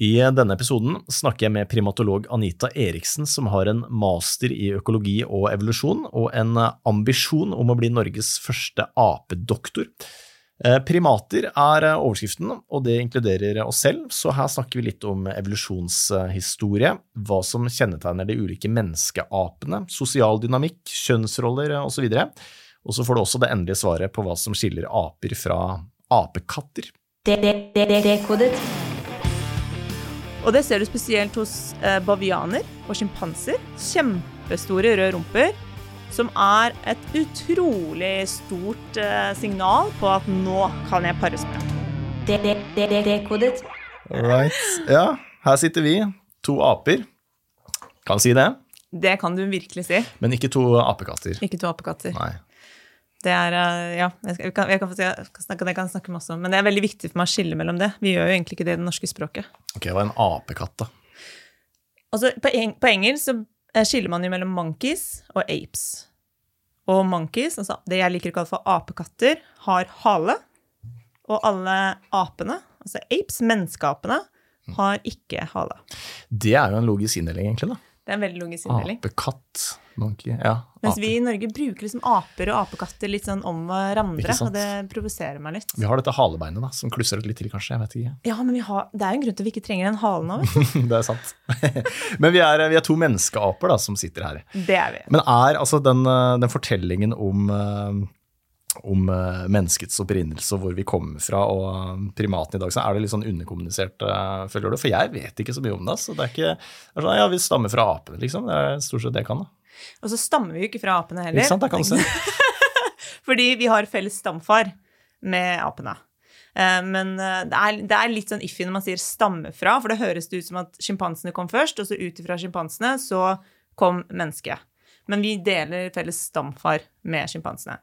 I denne episoden snakker jeg med primatolog Anita Eriksen, som har en master i økologi og evolusjon, og en ambisjon om å bli Norges første apedoktor. Eh, primater er overskriften, og det inkluderer oss selv, så her snakker vi litt om evolusjonshistorie, hva som kjennetegner de ulike menneskeapene, sosial dynamikk, kjønnsroller osv. Og så får du også det endelige svaret på hva som skiller aper fra apekatter. Dekodet. Og det ser du spesielt hos eh, bavianer og sjimpanser. Kjempestore røde rumper. Som er et utrolig stort eh, signal på at nå kan jeg pares med. Dekodet. Right. Ja, her sitter vi, to aper. Kan si det, Det kan du virkelig si. men ikke to apekatter. Ikke to apekatter. Nei. Det er, eh, ja, jeg, kan, jeg, kan, jeg, kan snakke, jeg kan snakke masse om, men det er veldig viktig for meg å skille mellom det. Vi gjør jo egentlig ikke det i det norske språket. Ok, hva er en apekatt, da? Altså, på, eng, på engelsk så eh, skiller man jo mellom monkeys og apes. Og monkeys, altså det jeg liker å kalle for apekatter, har hale. Og alle apene, altså apes, menneskeapene, har ikke hale. Det er jo en logisk inndeling, egentlig. da. Det er en veldig logisk inndeling. Apekatt, monkey, ja. Mens ape. vi i Norge bruker liksom aper og apekatter litt sånn om hverandre, og det provoserer meg litt. Vi har dette halebeinet, da, som klusser litt til, kanskje. Jeg vet ikke. Ja, men vi har, det er jo en grunn til at vi ikke trenger en hale nå, det er sant. Men vi er, vi er to menneskeaper da, som sitter her. Det er vi. Men er altså den, eh, den fortellingen om, eh, om eh, menneskets opprinnelse og hvor vi kommer fra, og primatene primaten i dag, så er det litt sånn underkommunisert, eh, føler du? For jeg vet ikke så mye om det. Så det er ikke det er sånn, Ja, vi stammer fra apene, liksom. Det er stort sett det jeg kan. da. Og så stammer vi jo ikke fra apene heller. Ikke sant? det kan du se. Fordi vi har felles stamfar med apene. Eh, Men eh, det er, det er litt sånn iffy når man sier 'stamme fra', for det høres det ut som at sjimpansene kom først, og så ut ifra sjimpansene så kom mennesket. Men vi deler felles stamfar med sjimpansene.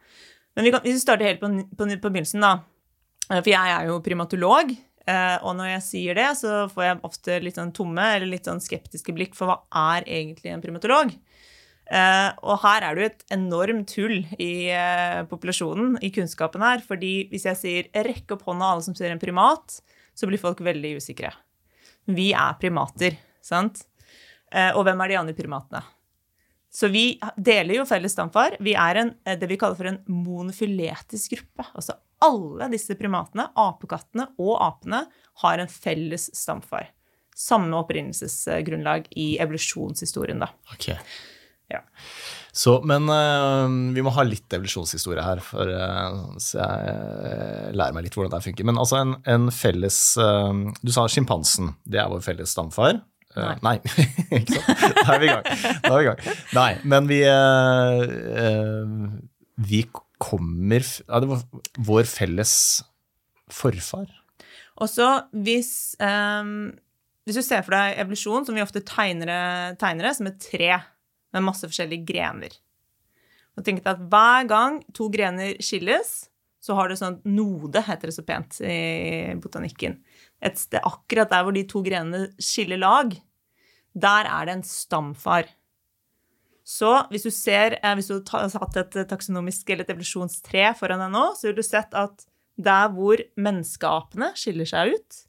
Men vi kan, hvis vi starter helt på, på, på begynnelsen, da. Eh, For jeg er jo primatolog, eh, og når jeg sier det, så får jeg ofte litt sånn tomme eller litt sånn skeptiske blikk for hva er egentlig en primatolog? Eh, og her er det jo et enormt hull i populasjonen, i kunnskapen her. fordi hvis jeg sier 'rekk opp hånda alle som ser en primat', så blir folk veldig usikre. Vi er primater, sant? Og hvem er de andre primatene? Så vi deler jo felles stamfar. Vi er en, eh, det vi kaller for en monofyletisk gruppe. Altså alle disse primatene, apekattene og apene, har en felles stamfar. Samme opprinnelsesgrunnlag i evolusjonshistorien, da. Ok. Ja. Så, men uh, vi må ha litt evolusjonshistorie her, for, uh, så jeg uh, lærer meg litt hvordan det funker. Men altså en, en felles Du sa sjimpansen. Det er vår felles stamfar. Eh, nei. ikke sant? Da er vi i gang. Da er vi i gang. Nei, men vi eh, eh, Vi kommer ja, Det var vår felles forfar. Og så hvis, um, hvis du ser for deg evolusjon, som vi ofte tegner, tegner det, som et tre med masse forskjellige grener. Og tenk deg at hver gang to grener skilles, så har du sånn node, heter det så pent i botanikken. Et sted akkurat der hvor de to grenene skiller lag, der er det en stamfar. Så hvis du ser, eh, hvis du har hatt et taksonomisk eller et evolusjonstre foran deg nå, så vil du sett at der hvor menneskeapene skiller seg ut,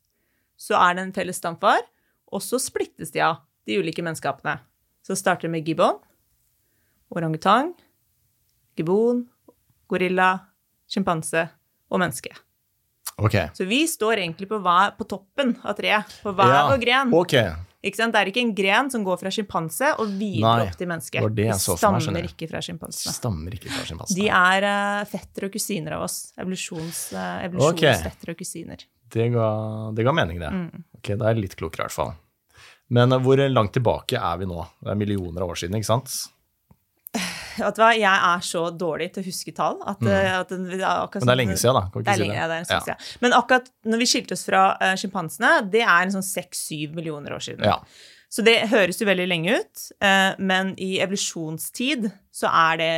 så er det en felles stamfar, og så splittes de av, de ulike menneskeapene. Så det starter med gibbon, orangutang, gibbon, gorilla, sjimpanse og menneske. Ok. Så vi står egentlig på, hver, på toppen av treet, på hver Ja, vår gren. Okay. Ikke sant? Det er ikke en gren som går fra sjimpanse og videre Nei, opp til menneske. det det De stammer ikke fra. Stammer ikke fra sjimpansene. De er uh, fettere og kusiner av oss. Evolusjonsfettere uh, okay. og kusiner. Det ga, det ga mening, det. Mm. Ok, Da er jeg litt klokere, i hvert fall. Men uh, hvor langt tilbake er vi nå? Det er millioner av år siden, ikke sant? Vet du hva, jeg er så dårlig til å huske tall. At, mm. at det er akkurat. Men det er lenge siden, da. Kan Det er er si lenge, det. det er en ja. siden. Men akkurat når vi skilte oss fra uh, sjimpansene, det er en sånn seks-syv millioner år siden. Ja. Så det høres jo veldig lenge ut, eh, men i evolusjonstid så er det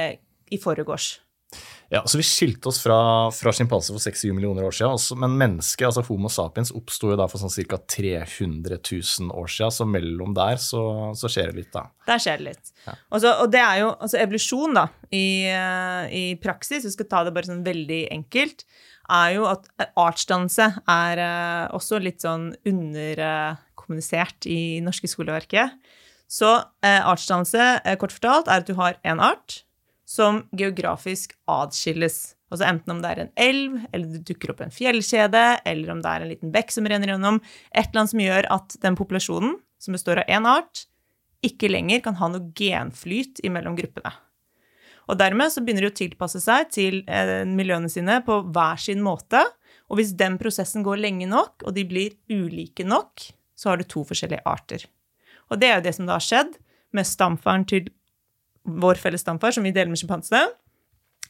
i forgårs. Ja, så vi skilte oss fra, fra sjimpanser for 6-7 millioner år siden, også, men mennesket, altså Homo sapiens, oppsto for sånn ca. 300 000 år siden, så mellom der så, så skjer det litt, da. Der skjer det litt. Og, Også, og det er jo altså evolusjon, da, i, i praksis, vi skal ta det bare sånn veldig enkelt, er jo at artsdannelse er eh, også litt sånn underkommunisert i norske skoleverket. Så eh, artsdannelse, eh, kort fortalt, er at du har en art som geografisk adskilles. Altså enten om det er en elv, eller det dukker opp en fjellkjede, eller om det er en liten bekk som renner gjennom. Et eller annet som gjør at den populasjonen, som består av én art, ikke lenger kan ha noe genflyt imellom gruppene. Og dermed så begynner de å tilpasse seg til eh, miljøene sine på hver sin måte. Og hvis den prosessen går lenge nok, og de blir ulike nok, så har du to forskjellige arter. Og det er jo det som da har skjedd med stamfaren til vår felles stamfar, som vi deler med sjimpansene.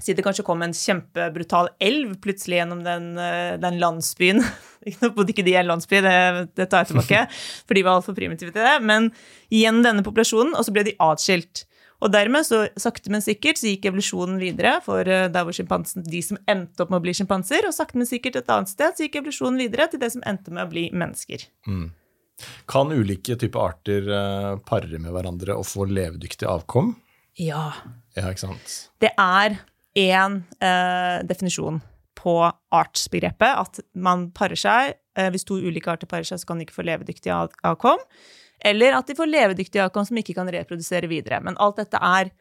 Si det kanskje kom en kjempebrutal elv plutselig gjennom den, eh, den landsbyen. Nå bodde ikke de i en landsby, det, det tar jeg tilbake, for de var altfor primitive til det. Men igjen denne populasjonen, og så ble de atskilt. Og dermed, så sakte, men sikkert, så gikk evolusjonen videre for eh, der hvor de som endte opp med å bli sjimpanser, og sakte, men sikkert et annet sted så gikk evolusjonen videre til det som endte med å bli mennesker. Kan ulike typer arter eh, pare med hverandre og få levedyktig avkom? Ja. Ja, ikke sant? Det er én eh, definisjon på artsbegrepet, at man parer seg. Eh, hvis to ulike arter parer seg, så kan de ikke få levedyktig av- avkom. Eller at de får levedyktig avkom som ikke kan reprodusere videre. Men alt dette er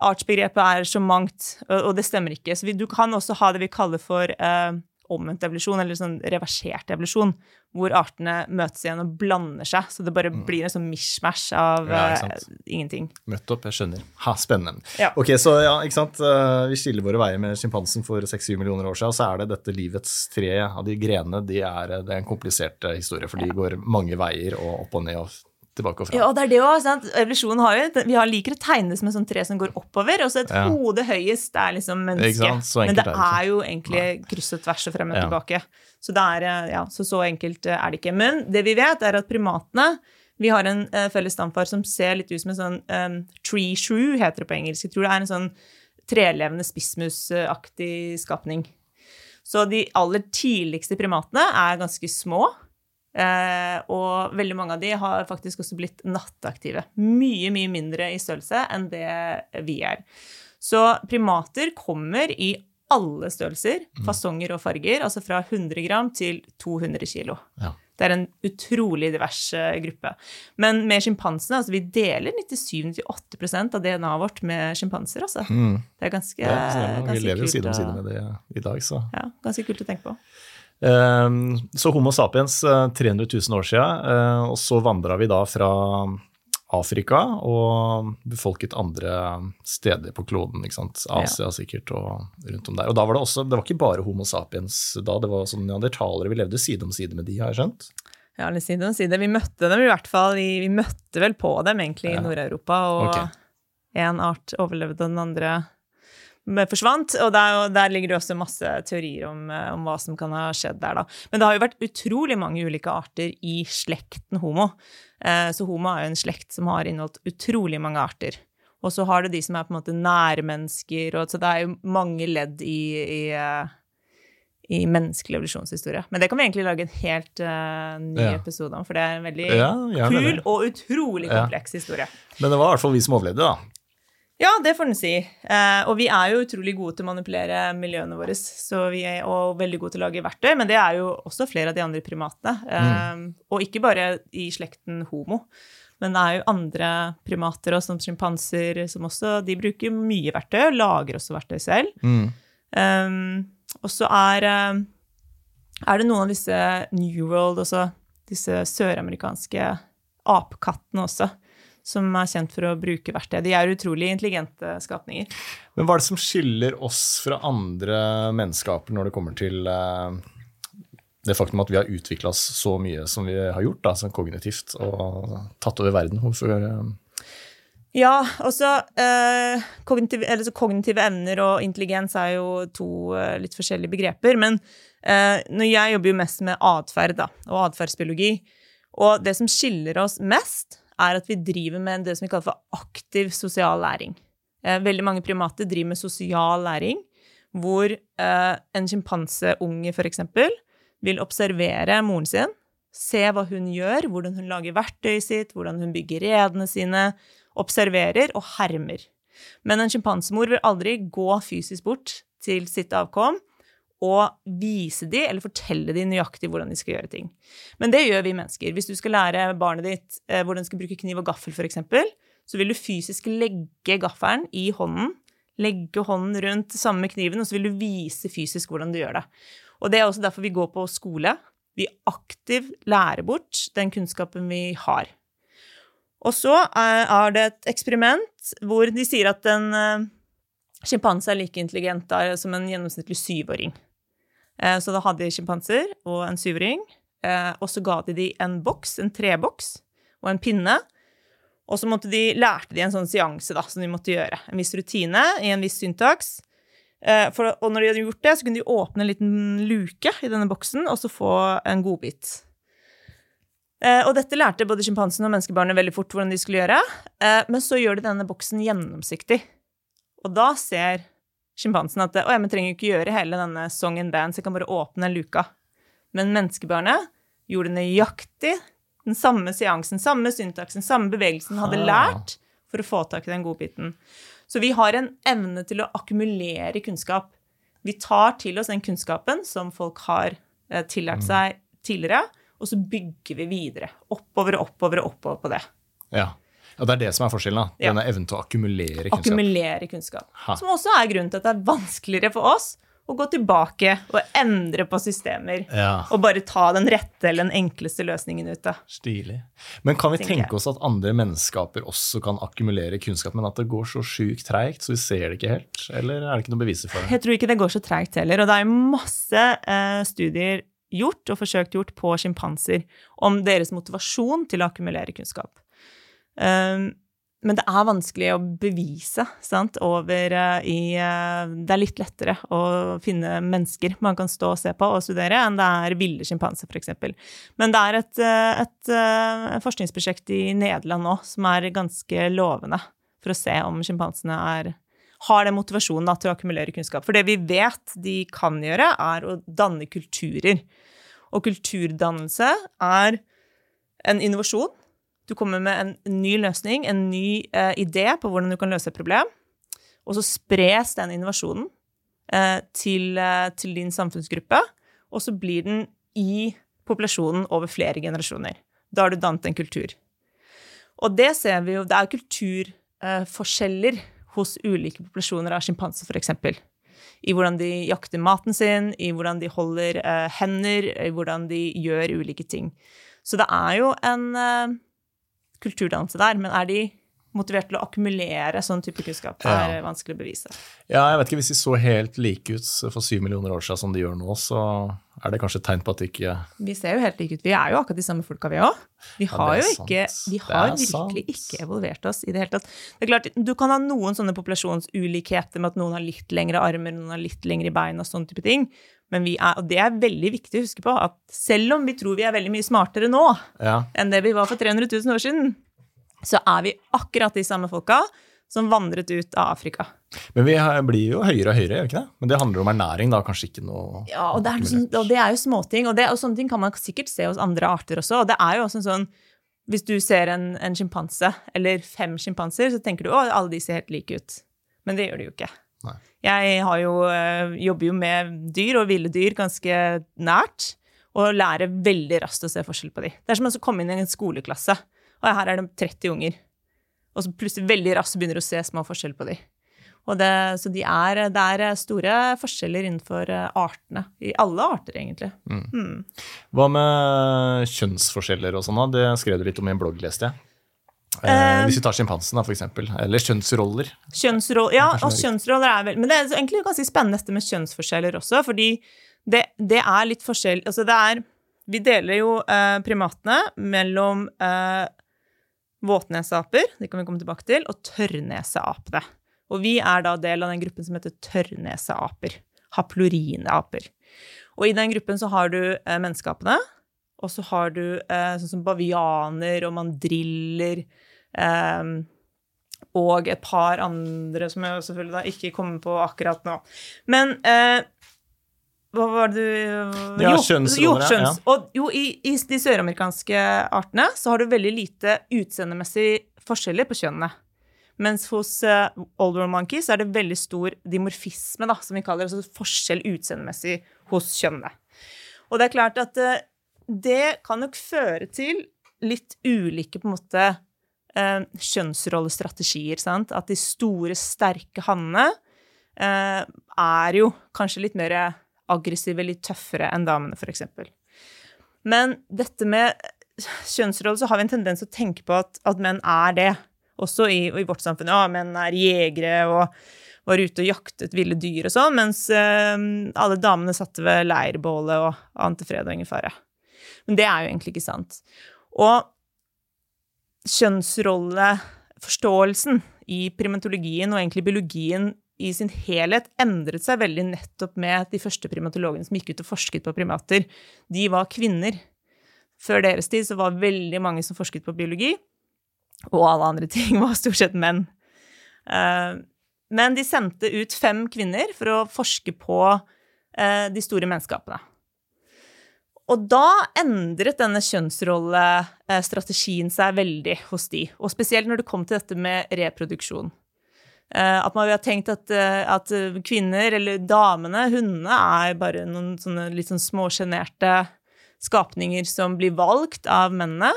Artsbegrepet er så mangt, og og det stemmer ikke. Så vi, du kan også ha det vi kaller for eh, omvendt evolusjon, eller sånn reversert evolusjon, hvor artene møtes igjen og blander seg. Så det bare blir en sånn mishmash av Mm. Ja, eh, ingenting. Møtt opp, jeg skjønner. Ha, spennende. Ja. Ok, så ja, ikke sant. Eh, Vi skiller våre veier med sjimpansen for 6-7 millioner år siden, og så er det dette livets tre av de grenene. De er, det er en komplisert eh, historie, for de går mange veier og opp og ned og tilbake og fra. Ja, og det er det også, sant? Evolusjonen har jo, Vi har liker å tegne som et sånt tre som går oppover, og så et Ja. hode høyest er liksom mennesket. Men det er det er jo egentlig kryss og tvers og frem og Ja. tilbake. Så, det er, eh, ja, så så enkelt eh, er det ikke. Men det vi vet, er at primatene Vi har en uh, felles stamfar som ser litt ut som en sånn um, tree shrew, heter det på engelsk. Jeg tror det er en sånn trelevende spissmusaktig skapning. Så de aller tidligste primatene er ganske små. Eh, og veldig mange av de har faktisk også blitt nattaktive. Mye, mye mindre i størrelse enn det vi er. Så primater kommer i alle størrelser, fasonger og farger, altså fra 100 gram til 200 kilo. Ja. Det er en utrolig divers eh, gruppe. Men med sjimpansene, altså vi deler 97-98% av DNA-et vårt med sjimpanser, altså. Mm. Det er ganske, Det er ganske Vi lever jo side om side med det i dag, så Ja, ganske kult å tenke på. Ehm, Så Homo sapiens, eh, 300 000 år siden, eh, og så vandra vi da fra Afrika og befolket andre steder på kloden. ikke sant? Asia sikkert og rundt om der. Og da var det også, det var ikke bare Homo sapiens da, det var sånn neandertalere. Vi levde side om side med de, har jeg skjønt? Ja, eller side om side. Vi møtte dem i hvert fall Vi møtte vel på dem egentlig Ja. i Nord-Europa, og én okay. art overlevde, den andre forsvant. Og der, der ligger det også masse teorier om, eh, om hva som kan ha skjedd der, da. Men det har jo vært utrolig mange ulike arter i slekten homo. Eh, Så homo er jo en slekt som har inneholdt utrolig mange arter. Og så har du de som er på en måte nærmennesker, og så det er jo mange ledd i, i, eh, i menneskelig evolusjonshistorie. Men det kan vi egentlig lage en helt uh, ny Ja. episode om, for det er en veldig Ja, kul og utrolig Ja. kompleks historie. Men det var i hvert fall vi som overlevde, da. Ja, det får en si. Eh, og vi er jo utrolig gode til å manipulere miljøene våre, så vi er, og veldig gode til å lage verktøy, men det er jo også flere av de andre primatene. Eh, Og ikke bare i slekten homo, men det er jo andre primater, også, som sjimpanser, som også De bruker mye verktøy, og lager også verktøy selv. Mm. Um, og så er, um, er det noen av disse New World, også disse søramerikanske apekattene også, som er kjent for å bruke verktøy. De er utrolig intelligente skapninger. Men hva er det som skiller oss fra andre menneskeaper når det kommer til eh, det faktum at vi har utvikla oss så mye som vi har gjort, da, sånn kognitivt, og tatt over verden? Hvorfor eh, Ja, også eh, kognitive, eller så kognitive evner og intelligens er jo to eh, litt forskjellige begreper. Men eh, når jeg jobber jo mest med atferd og atferdsbiologi, og det som skiller oss mest, er at vi driver med det som vi kaller for aktiv sosial læring. Eh, veldig mange primater driver med sosial læring, hvor eh, en sjimpanseunge f.eks. vil observere moren sin, se hva hun gjør, hvordan hun lager verktøyet sitt, hvordan hun bygger redene sine, observerer og hermer. Men en sjimpansemor vil aldri gå fysisk bort til sitt avkom å vise de, eller fortelle de nøyaktig hvordan de skal gjøre ting. Men det gjør vi mennesker. Hvis du skal lære barnet ditt eh, hvordan de skal bruke kniv og gaffel, f.eks., så vil du fysisk legge gaffelen i hånden, legge hånden rundt samme kniven, og så vil du vise fysisk hvordan du gjør det. Og det er også derfor vi går på skole. Vi aktivt lærer bort den kunnskapen vi har. Og så er er det et eksperiment hvor de sier at en eh, sjimpanse er like intelligent som en gjennomsnittlig syvåring. Eh, Så da hadde de sjimpanser og en syvåring, eh, og så ga de de en boks, en treboks, og en pinne. Og så de, lærte de en sånn seanse da, som de måtte gjøre. En viss rutine i en viss syntaks. Eh, For, og når de hadde gjort det, så kunne de åpne en liten luke i denne boksen og så få en godbit. Og dette lærte både sjimpansen og menneskebarnet veldig fort hvordan de skulle gjøre. Men så gjør de denne boksen gjennomsiktig. Og da ser sjimpansen at å, ja, men trenger ikke gjøre hele denne song and dance, jeg kan bare åpne den luka. Men menneskebarnet gjorde nøyaktig den samme seansen, samme syntaksen, samme bevegelsen hadde Ah. lært for å få tak i den godbiten. Så vi har en evne til å akkumulere kunnskap. Vi tar til oss den kunnskapen som folk har eh, tillært seg tidligere, og så bygger vi videre. Oppover og oppover og oppover på det. Ja. Ja, det er det som er forskjellen. da. Ja. Denne evnen til å akkumulere kunnskap. Akkumulere kunnskap. Ha. Som også er grunnen til at det er vanskeligere for oss å gå tilbake og endre på systemer. Ja, Og bare ta den rette eller den enkleste løsningen ut av. stilig. Men kan vi tenke oss at andre menneskeaper også kan akkumulere kunnskap, men at det går så sjukt treigt, så vi ser det ikke helt? Eller er det ikke noe beviser for det? Jeg tror ikke det går så treigt heller. Og det er masse eh, studier gjort og forsøkt gjort på sjimpanser om deres motivasjon til å akkumulere kunnskap. Um, men det er vanskelig å bevise sant, over eh, i eh, Det er litt lettere å finne mennesker man kan stå og se på og studere, enn det er ville sjimpanser, f.eks. Men det er et, et, et eh, forskningsprosjekt i Nederland nå som er ganske lovende for å se om sjimpansene har den motivasjonen da, til å akkumulere kunnskap. For det vi vet de kan gjøre, er å danne kulturer. Og kulturdannelse er en innovasjon. Du kommer med en ny løsning, en ny eh, idé på hvordan du kan løse et problem. Og så spres den innovasjonen eh, til, eh, til din samfunnsgruppe, og så blir den i populasjonen over flere generasjoner. Da har du dannet en kultur. Og det ser vi jo, det er kulturforskjeller hos ulike populasjoner av sjimpanser, f.eks. I hvordan de jakter maten sin, i hvordan de holder eh, hender, i hvordan de gjør ulike ting. Så det er jo en kulturdannelse der, men er de motivert til å akkumulere sånn type kunnskap? Er Ja. vanskelig å bevise. Ja, jeg vet ikke, Hvis de så helt like ut for syv millioner år siden som de gjør nå, så er det kanskje et tegn på at de ikke Vi ser jo helt like ut. Vi er jo akkurat de samme folka, vi òg. Vi har er jo ikke. Vi har virkelig sant. ikke evolvert oss i det hele tatt. Det er klart, Du kan ha noen sånne populasjonsulikheter med at noen har litt lengre armer, noen har litt lengre bein og sånne type ting. Men vi er, og det er veldig viktig å huske på, at selv om vi tror vi er veldig mye smartere nå Ja, enn det vi var for 300 000 år siden, så er vi akkurat de samme folka som vandret ut av Afrika. Men vi blir jo høyere og høyere, gjør vi ikke det? Men det handler om ernæring, da, kanskje ikke noe Ja, og det er, liksom, og det er jo småting, og, det, og sånne ting kan man sikkert se hos andre arter også. Og det er jo også en sånn Hvis du ser en, en sjimpanse, eller fem sjimpanser, så tenker du å, alle de ser helt like ut. Men det gjør de jo ikke. Nei. Jeg har jo, øh, jobber jo med dyr og ville dyr ganske nært, og lærer veldig raskt å se forskjell på de. Det er som å komme inn i en skoleklasse, og her er det 30 unger. Og så plutselig veldig raskt begynner du å se små forskjeller på dem. Og det, så de er, det er store forskjeller innenfor eh, artene. I alle arter, egentlig. Mm. Hva med kjønnsforskjeller og sånn? Det skrev du litt om i en blogg, leste jeg. Eh, Eh, hvis vi tar sjimpansen, eksempel. Eller kjønnsroller. Kjønnsroll, ja, og er kjønnsroller er vel Men det er egentlig ganske spennende dette med kjønnsforskjeller også, fordi det, det er litt forskjell Altså det er Vi deler jo eh, primatene mellom eh, våtneseaper, det kan vi komme tilbake til, og tørrneseapene. Og vi er da del av den gruppen som heter tørrneseaper. Haplorineaper. Og i den gruppen så har du eh, menneskeapene, og så har du eh, sånn som bavianer og mandriller. Eh, og et par andre som jeg selvfølgelig da ikke kommer på akkurat nå. Men eh, hva var det du Ja, Jo, kjønnsroller, Jo, ja. Og jo, i, i de søramerikanske artene så har du veldig lite utseendemessig forskjeller på kjønnene. Mens hos uh, old world monkeys er det veldig stor dimorfisme, da, som vi kaller det, altså forskjell utseendemessig hos kjønnene. Og det er klart at uh, det kan nok føre til litt ulike på en måte uh, kjønnsrollestrategier. sant? At de store, sterke hannene er jo kanskje litt mer aggressive, litt tøffere enn damene, f.eks. Men dette med kjønnsrolle, så har vi en tendens til å tenke på at, at menn er det også i, i, vårt samfunn. Ja, menn er jegere og var ute og jaktet ville dyr og sånn, mens uh, alle damene satte ved leirbålet og ante fred og ingen fare. Men det er jo egentlig ikke sant. Og kjønnsrolleforståelsen i primatologien og egentlig biologien i sin helhet endret seg veldig nettopp med de første primatologene som gikk ut og forsket på primater. De var kvinner. Før deres tid så var veldig mange som forsket på biologi, og alle andre ting var stort sett menn. Eh, men de sendte ut fem kvinner for å forske på eh, de store menneskapene. Og da endret denne kjønnsrollestrategien seg veldig hos de, og spesielt når det kom til dette med reproduksjon. Eh, at man har tenkt at, at kvinner, eller damene, hundene, er bare noen sånne litt sånn småsjenerte skapninger som blir valgt av mennene.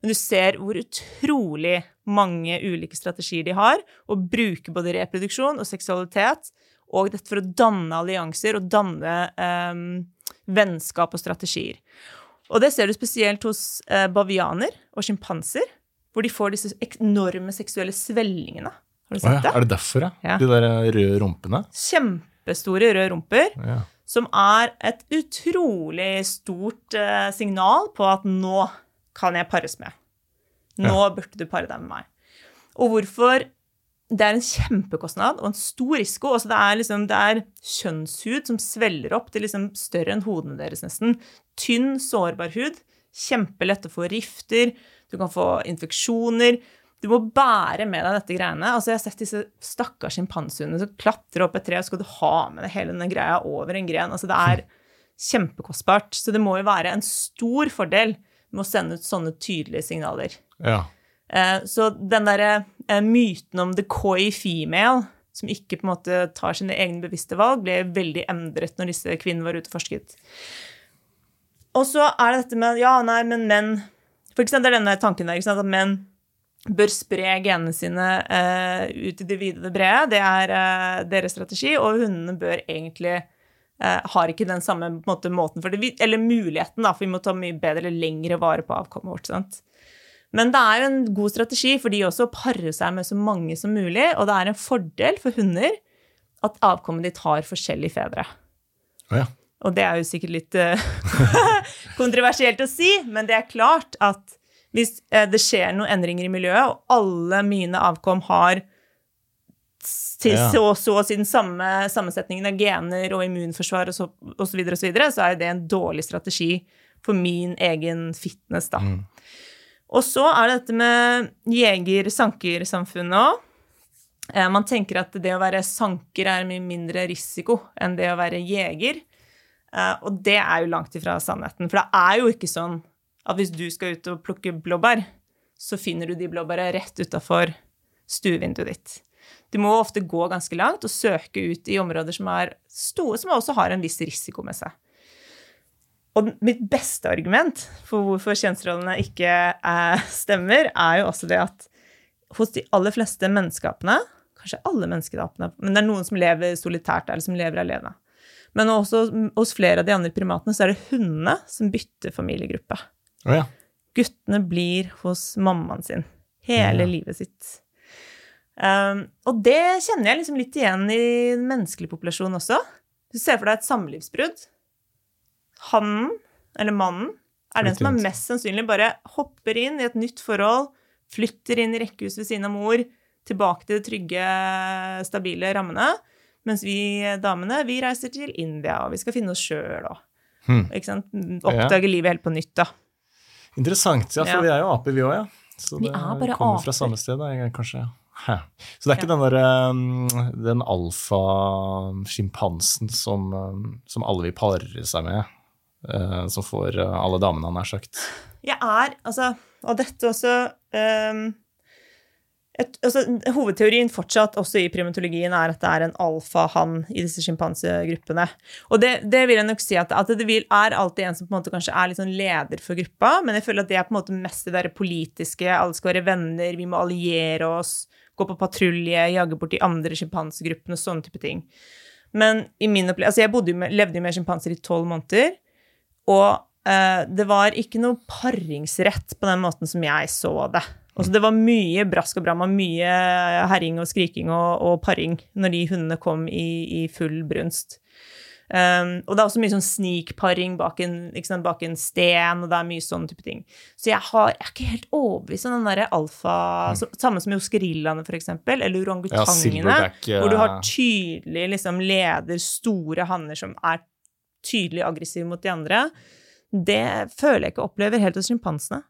Men du ser hvor utrolig mange ulike strategier de har, og bruker både reproduksjon og seksualitet og dette for å danne allianser og danne um, vennskap og strategier. Og det ser du spesielt hos bavianer og sjimpanser, hvor de får disse enorme seksuelle svellingene. Har du sett det? Er det derfor, ja? ja. De der røde rumpene? Kjempestore røde rumper. Ja. Som er et utrolig stort uh, signal på at nå kan jeg pares med. Nå ja. burde du pare deg med meg. Og hvorfor det er en kjempekostnad og en stor risiko. Også det, er liksom, det er kjønnshud som sveller opp til liksom større enn hodene deres, nesten. Tynn, sårbar hud. Kjempelett å få rifter. Du kan få infeksjoner. Du må bære med deg dette greiene. Altså, jeg har sett disse stakkars sjimpansehundene som klatrer opp et tre, og skal du ha med deg hele denne greia over en gren. Altså, det er kjempekostbart. Så det må jo være en stor fordel med å sende ut sånne tydelige signaler. Ja. Eh, så den derre eh, myten om the coy female, som ikke på en måte tar sine egne bevisste valg, ble veldig endret når disse kvinnene var ute og forsket. Og så er det dette med Ja, nei, men menn For eksempel er denne tanken der, at menn bør spre genene sine uh, ut i det vide og det brede. Det er uh, deres strategi. Og hundene bør egentlig uh, har ikke den samme måte, måten for det, eller muligheten, da, for vi må ta mye bedre eller lengre vare på avkommet vårt. sant? Men det er jo en god strategi for de også å pare seg med så mange som mulig, og det er en fordel for hunder at avkommet ditt har forskjellige fedre. Oh, ja. Og det er jo sikkert litt kontroversielt å si, men det er klart at hvis uh, det skjer noen endringer i miljøet, og alle mine avkom har til ja. så, så siden samme sammensetningen av gener og immunforsvar og så, og så videre, og så, videre, så er det en dårlig strategi for min egen fitness, da. Mm. Og så er det dette med jeger-sanker-samfunnet òg. Eh, man tenker at det å være sanker er mye mindre risiko enn det å være jeger. Eh, og det er jo langt ifra sannheten. For det er jo ikke sånn at hvis du skal ut og plukke blåbær, så finner du de blåbærene rett utafor stuevinduet ditt. Du må ofte gå ganske langt og søke ut i områder som er store, som også har en viss risiko med seg. Og mitt beste argument for hvorfor kjønnsrollene ikke eh, stemmer, er jo også det at hos de aller fleste menneskapene, kanskje alle menneskeapene, men det er noen som lever solitært eller som lever alene. Men også hos flere av de andre primatene så er det hundene som bytter familiegruppe. Oh, ja. Guttene blir hos mammaen sin hele ja. livet sitt. Um, og det kjenner jeg liksom litt igjen i den menneskelige populasjonen også. Du ser for deg et samlivsbrudd hannen, eller mannen, er den som er mest sannsynlig bare hopper inn i et nytt forhold, flytter inn i rekkehuset ved siden av mor, tilbake til de trygge, stabile rammene. Mens vi damene, vi reiser til India, og vi skal finne oss sjøl og hmm. Oppdage ja. livet helt på nytt, da. Interessant. Ja, for vi er jo aper, vi òg, ja. Så det kommer aper. fra samme sted, da, kanskje. Hæ. Så det er ikke den der um, den alfa-sjimpansen som, um, som alle vil pare seg med, uh, som får uh, alle damene, han har sagt. Jeg er, altså Og dette også um, altså, hovedteorien fortsatt også i primatologien er at det er en alfahann i disse sjimpansegruppene. Og det, det, vil jeg nok si at, at det vil, er alltid en som på en måte kanskje er litt sånn leder for gruppa, men jeg føler at det er på en måte mest det der politiske, alle skal være venner, vi må alliere oss, gå på patrulje, jage bort de andre sjimpansegruppene, sånne type ting. Men i min opplevelse Altså, jeg med, levde jo med sjimpanser i tolv måneder, og eh, det var ikke noe paringsrett på den måten som jeg så det. Altså, det var mye brask og bram og mye herring og skriking og, og paring når de hundene kom i, i full brunst. Um, og det er også mye sånn snikparing bak en, bak en sten, og det er mye sånn type ting. Så jeg, har, jeg er ikke helt overbevist om den derre alfa mm. så, Samme som hos gorillaene, eksempel, eller orangutangene, ja, hvor du har tydelig liksom, leder, store hanner som er tydelig aggressive mot de andre. Det føler jeg ikke opplever helt hos sjimpansene.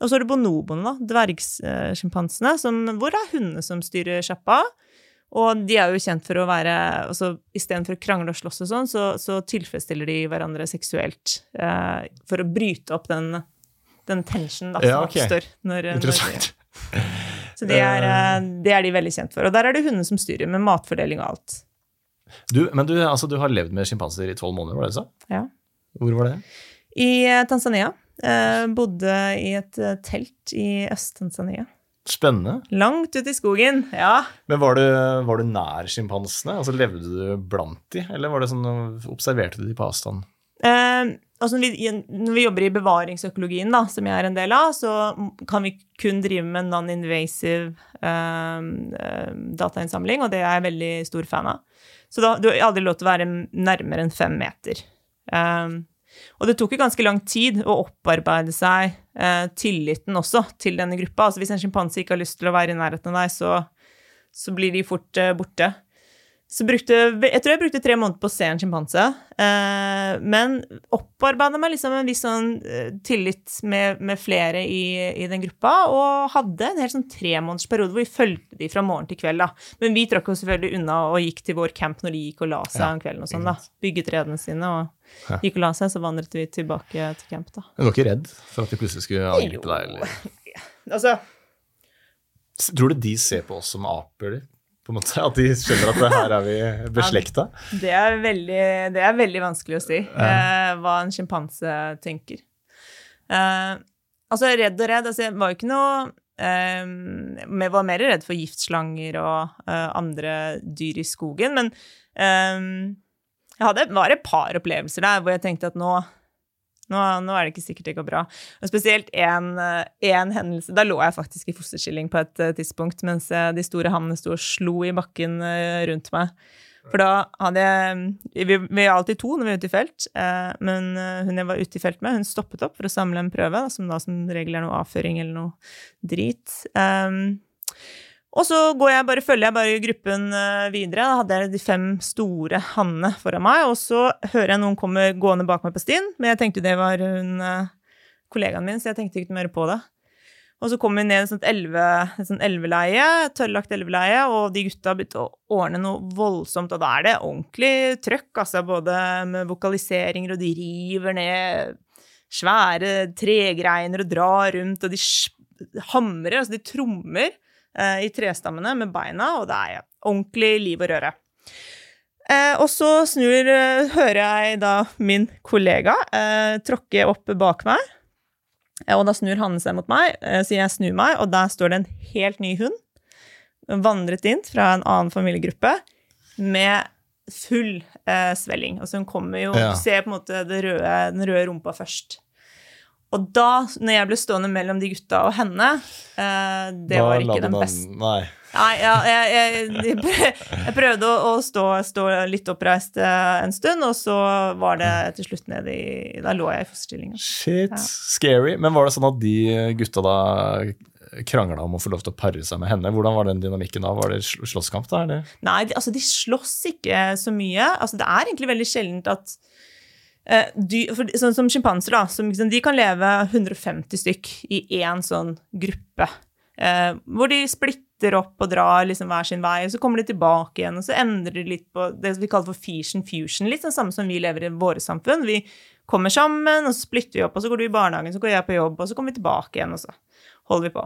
Og så er det bonoboene, da, dvergsjimpansene, hvor det er hundene som styrer sjappa. Og de er jo kjent for å være altså Istedenfor å krangle og slåss og sånn, så, så, tilfredsstiller de hverandre seksuelt. Eh, for å bryte opp den, den tensionen da, som ja, okay. oppstår. Når, Interessant. Når, så det er, eh, det er, de veldig kjent for. Og der er det hundene som styrer, med matfordeling og alt. Du, men du, altså, du har levd med sjimpanser i tolv måneder, var det så? Ja. Hvor var det? I eh, Tanzania. Eh, bodde i et eh, telt i Øst-Tanzania. Spennende. Langt ute i skogen, ja. Men var du, var du nær sjimpansene? Altså, levde du blant de, eller var det sånn, observerte du de på avstand? Eh, altså når, vi, når vi jobber i bevaringsøkologien, da, som jeg er en del av, så kan vi kun drive med non-invasive eh, eh, datainnsamling, og det er jeg veldig stor fan av. Så da, du har aldri lov til å være nærmere enn fem meter. Um, og det tok jo ganske lang tid å opparbeide seg eh, tilliten også til denne gruppa. Altså hvis en sjimpanse ikke har lyst til å være i nærheten av deg, så, så blir de fort eh, borte. Så brukte, jeg tror jeg brukte tre måneder på å se en sjimpanse. Eh, men opparbeida meg liksom en viss sånn eh, tillit med, med flere i, i, den gruppa. Og hadde en helt sånn tremånedersperiode hvor vi fulgte de fra morgen til kveld. da. Men vi trakk oss selvfølgelig unna og gikk til vår camp når de gikk og la seg ja. om kvelden. og sånn da. Bygget redene sine og gikk og la seg, så vandret vi tilbake til camp. da. Men du var ikke redd for at de plutselig skulle angripe deg? eller? Altså... Tror du de ser på oss som aper? På en måte? At de skjønner at her er vi beslekta? Ja, det, er veldig, det er veldig vanskelig å si uh, hva en sjimpanse tenker. Uh, altså, redd og redd altså, Jeg var jo ikke noe uh, Jeg var mer redd for giftslanger og andre dyr i skogen, men jeg hadde, var et par opplevelser der hvor jeg tenkte at nå nå, nå, er det ikke sikkert det går bra. Og spesielt én hendelse. Da lå jeg faktisk i fosterstilling på et uh, tidspunkt mens uh, de store hannene sto og slo i bakken rundt meg. For da hadde jeg Vi, vi er alltid to når vi er ute i felt, men hun jeg var ute i felt med, hun stoppet opp for å samle en prøve, som da som regel er noe avføring eller noe drit. Um, og så jeg bare, følger jeg bare gruppen eh, videre. Da hadde jeg de fem store hannene foran meg, og så hører jeg noen komme gående bak meg på stien. Men jeg tenkte det var hun eh, kollegaen min, så jeg tenkte ikke mer på det. Og så kom vi ned et sånt et sånt elveleie, tørrlagt elveleie, og de gutta begynte å ordne noe voldsomt, og da er det ordentlig trøkk, altså, både med vokaliseringer, og de river ned svære tregreiner og drar rundt, og de hamrer, altså de trommer i trestammene med beina, og det er ordentlig liv og røre. Eh, og så snur, eh, hører jeg da min kollega eh, tråkke opp bak meg. Eh, og da snur han seg mot meg, eh, så jeg snur meg, og der står det en helt ny hund. Vandret inn fra en annen familiegruppe med full svelling. Altså hun kommer jo ja. Du ser på en måte røde, den røde rumpa først. Og da, når jeg ble stående mellom de gutta og henne, eh, det da var ikke den beste Nei. Nei ja, jeg, jeg, jeg, prøvde å, å stå, stå, litt oppreist eh, en stund, og så var det til slutt ned i Da lå jeg i fosterstillinga. Shit, ja. scary. Men var det sånn at de gutta da krangla om å få lov til å pare seg med henne? Hvordan var den dynamikken da? Var det slåsskamp da? Eller? Nei, de, altså de slåss ikke så mye. Altså det er egentlig veldig sjeldent at Eh, dy, for, sånn som sjimpanser, da, som, liksom, de kan leve 150 stykk i én sånn gruppe. Eh, hvor de splitter opp og drar liksom hver sin vei, og så kommer de tilbake igjen. Og så endrer de litt på det vi kaller for fusion fusion, litt sånn samme som vi lever i våre samfunn. Vi kommer sammen, og så splitter vi opp, og så går du i barnehagen, så går jeg på jobb, og så kommer vi tilbake igjen, og så holder vi på.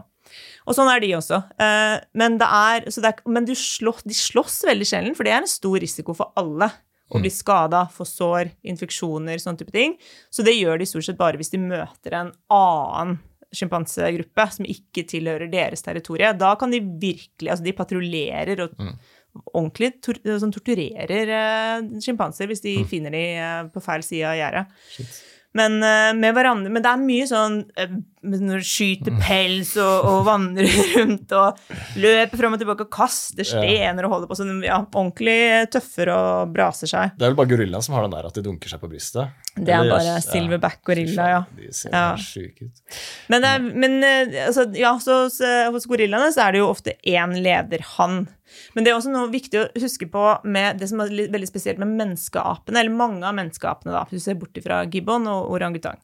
Og sånn er de også. Eh, men er, er, men slåss, de slåss veldig sjelden, for det er en stor risiko for alle. Å blir skada, får sår, infeksjoner, sånne type ting. Så det gjør de stort sett bare hvis de møter en annen sjimpansegruppe som ikke tilhører deres territorie. Da kan de virkelig Altså, de patruljerer og ordentlig tor sånn, torturerer uh, sjimpanser hvis de finner de eh, på feil side av gjerdet. Men eh, Men det er mye sånn uh, når du skyter pels og, og vandrer rundt og løper fram og tilbake og kaster stener og holder på sånn ja, ordentlig tøffer og braser seg. Det er vel bare gorillaen som har den der at de dunker seg på brystet? Det er bare silverback gorilla, ja. De ser Ja. ut. Men, er- men eh, altså, ja, så hos, eh, hos gorillaene så er det jo ofte én lederhann. Men det er også noe viktig å huske på med det som er veldig spesielt med menneskeapene, eller mange av menneskeapene, da, hvis du ser bort fra gibbon og orangutang,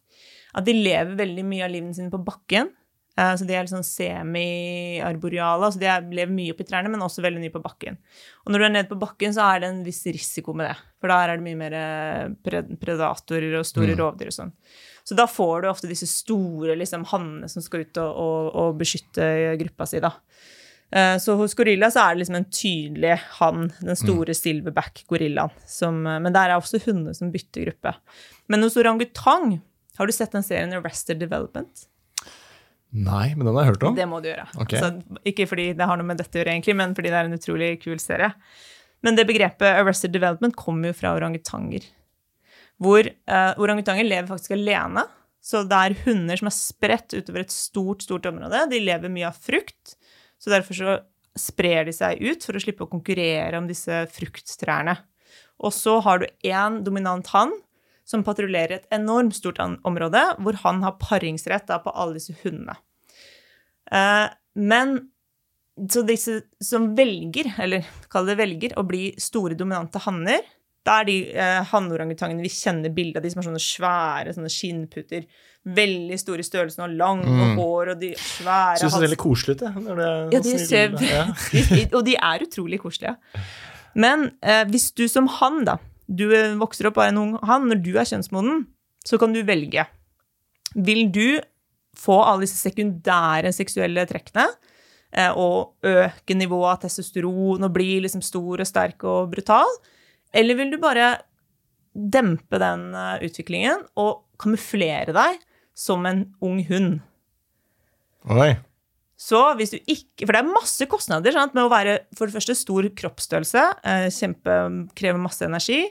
at de lever veldig mye av livene sine på bakken. Uh, Så de er sånn semi-arboreale, altså de er, lever mye oppi trærne, men også veldig mye på bakken. Og når du er nede på bakken, så er det en viss risiko med det, for der er det mye mer eh, pred- predatorer og store rovdyr og sånn. Så da får du ofte disse store liksom, hannene som skal ut og, og, og beskytte gruppa si, da. Eh, Så hos gorilla så er det liksom en tydelig hann, den store silverback-gorillaen. Men der er også hunder som bytter gruppe. Men hos orangutang, har du sett den serien Arrested Development? Nei, men den har jeg hørt om. Det må du gjøre. Okay. Altså, ikke fordi det har noe med dette å gjøre, egentlig, men fordi det er en utrolig kul serie. Men det begrepet Arrested Development kommer jo fra orangutanger. Hvor uh, orangutanger lever faktisk alene. Så det er hunder som er spredt utover et stort, stort område. De lever mye av frukt. Så derfor så sprer de seg ut for å slippe å konkurrere om disse frukttrærne. Og så har du én dominant hann som patruljerer et enormt stort område, hvor han har paringsrett da, på alle disse hundene. Eh, men så disse som velger, eller kall det velger, å bli store, dominante hanner, da er de eh, hannorangutangene vi kjenner bildet av de som har sånne svære sånne skinnputter. Veldig store i størrelsen og lang og hår og de svære Syns det ser litt koselig ut, jeg. det ja, de sånn ser, ja. de- og de er utrolig koselige. Men eh, hvis du som han, da, du eh, vokser opp av en ung han, når du er kjønnsmoden, så kan du velge. Vil du få alle disse sekundære seksuelle trekkene eh, og øke nivået av testosteron og bli liksom stor og sterk og brutal? Eller vil du bare dempe den eh, utviklingen og kamuflere deg som en ung hund? Oi. Så hvis du ikke For det er masse kostnader sant, med å være for det første stor kroppsstørrelse, eh, kjempe, krever masse energi.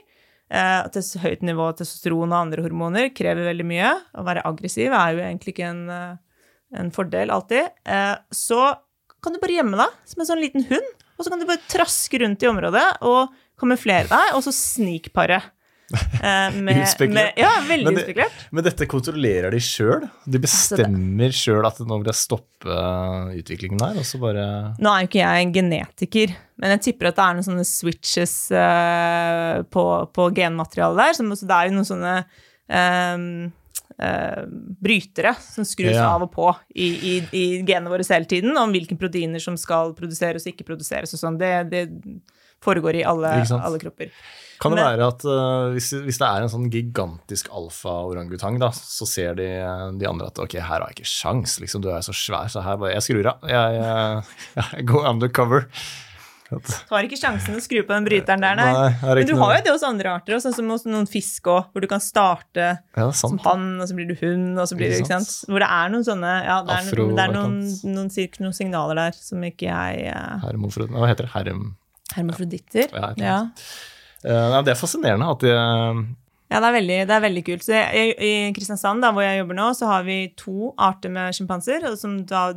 Eh, tes, høyt nivå av testosteron og andre hormoner krever veldig mye. Å være aggressiv er jo egentlig ikke en, eh, en fordel alltid. Eh, så kan du bare gjemme deg som en sånn liten hund, og så kan du bare traske rundt i området og kamuflere deg, og så snikpare. Eh, med, med, ja, veldig Men det- utspekulert. Men dette kontrollerer de sjøl? De bestemmer sjøl at nå vil jeg stoppe uh, utviklingen bare Nå er jo ikke jeg en genetiker, men jeg tipper at det er noen sånne switches uh, på, på genmaterialet der. Som, så det er jo noen sånne um, uh, brytere som skrus Ja. av og på i, i, i genene våre hele tiden, om hvilke proteiner som skal produseres og ikke produseres og sånn. Det, det foregår i alle, alle kropper. Kan det Men- være at uh, hvis, hvis det er en sånn gigantisk alfa-orangutang, så ser de, de andre at ok, her har jeg ikke sjans, liksom, du er så svær, så her bare Jeg skrur av. Jeg, jeg, jeg går undercover. Du har ikke sjansen å skru på den bryteren der, nei. Nei, Men du har jo det hos andre arter, sånn som hos noen fisk òg, hvor du kan starte ja, som han, og så blir du hund, og så blir du? Hvor det er noen sånne, ja, det er, Afro- det er noen, noen, noen signaler der som ikke jeg uh, Hermofrod, hva heter det? Herm... Hermofroditter? Ja, Ja. Uh, det er fascinerende at de ja, det er veldig, det er veldig kult. Jeg, I Kristiansand, da, hvor jeg jobber nå, så har vi to arter med sjimpanser.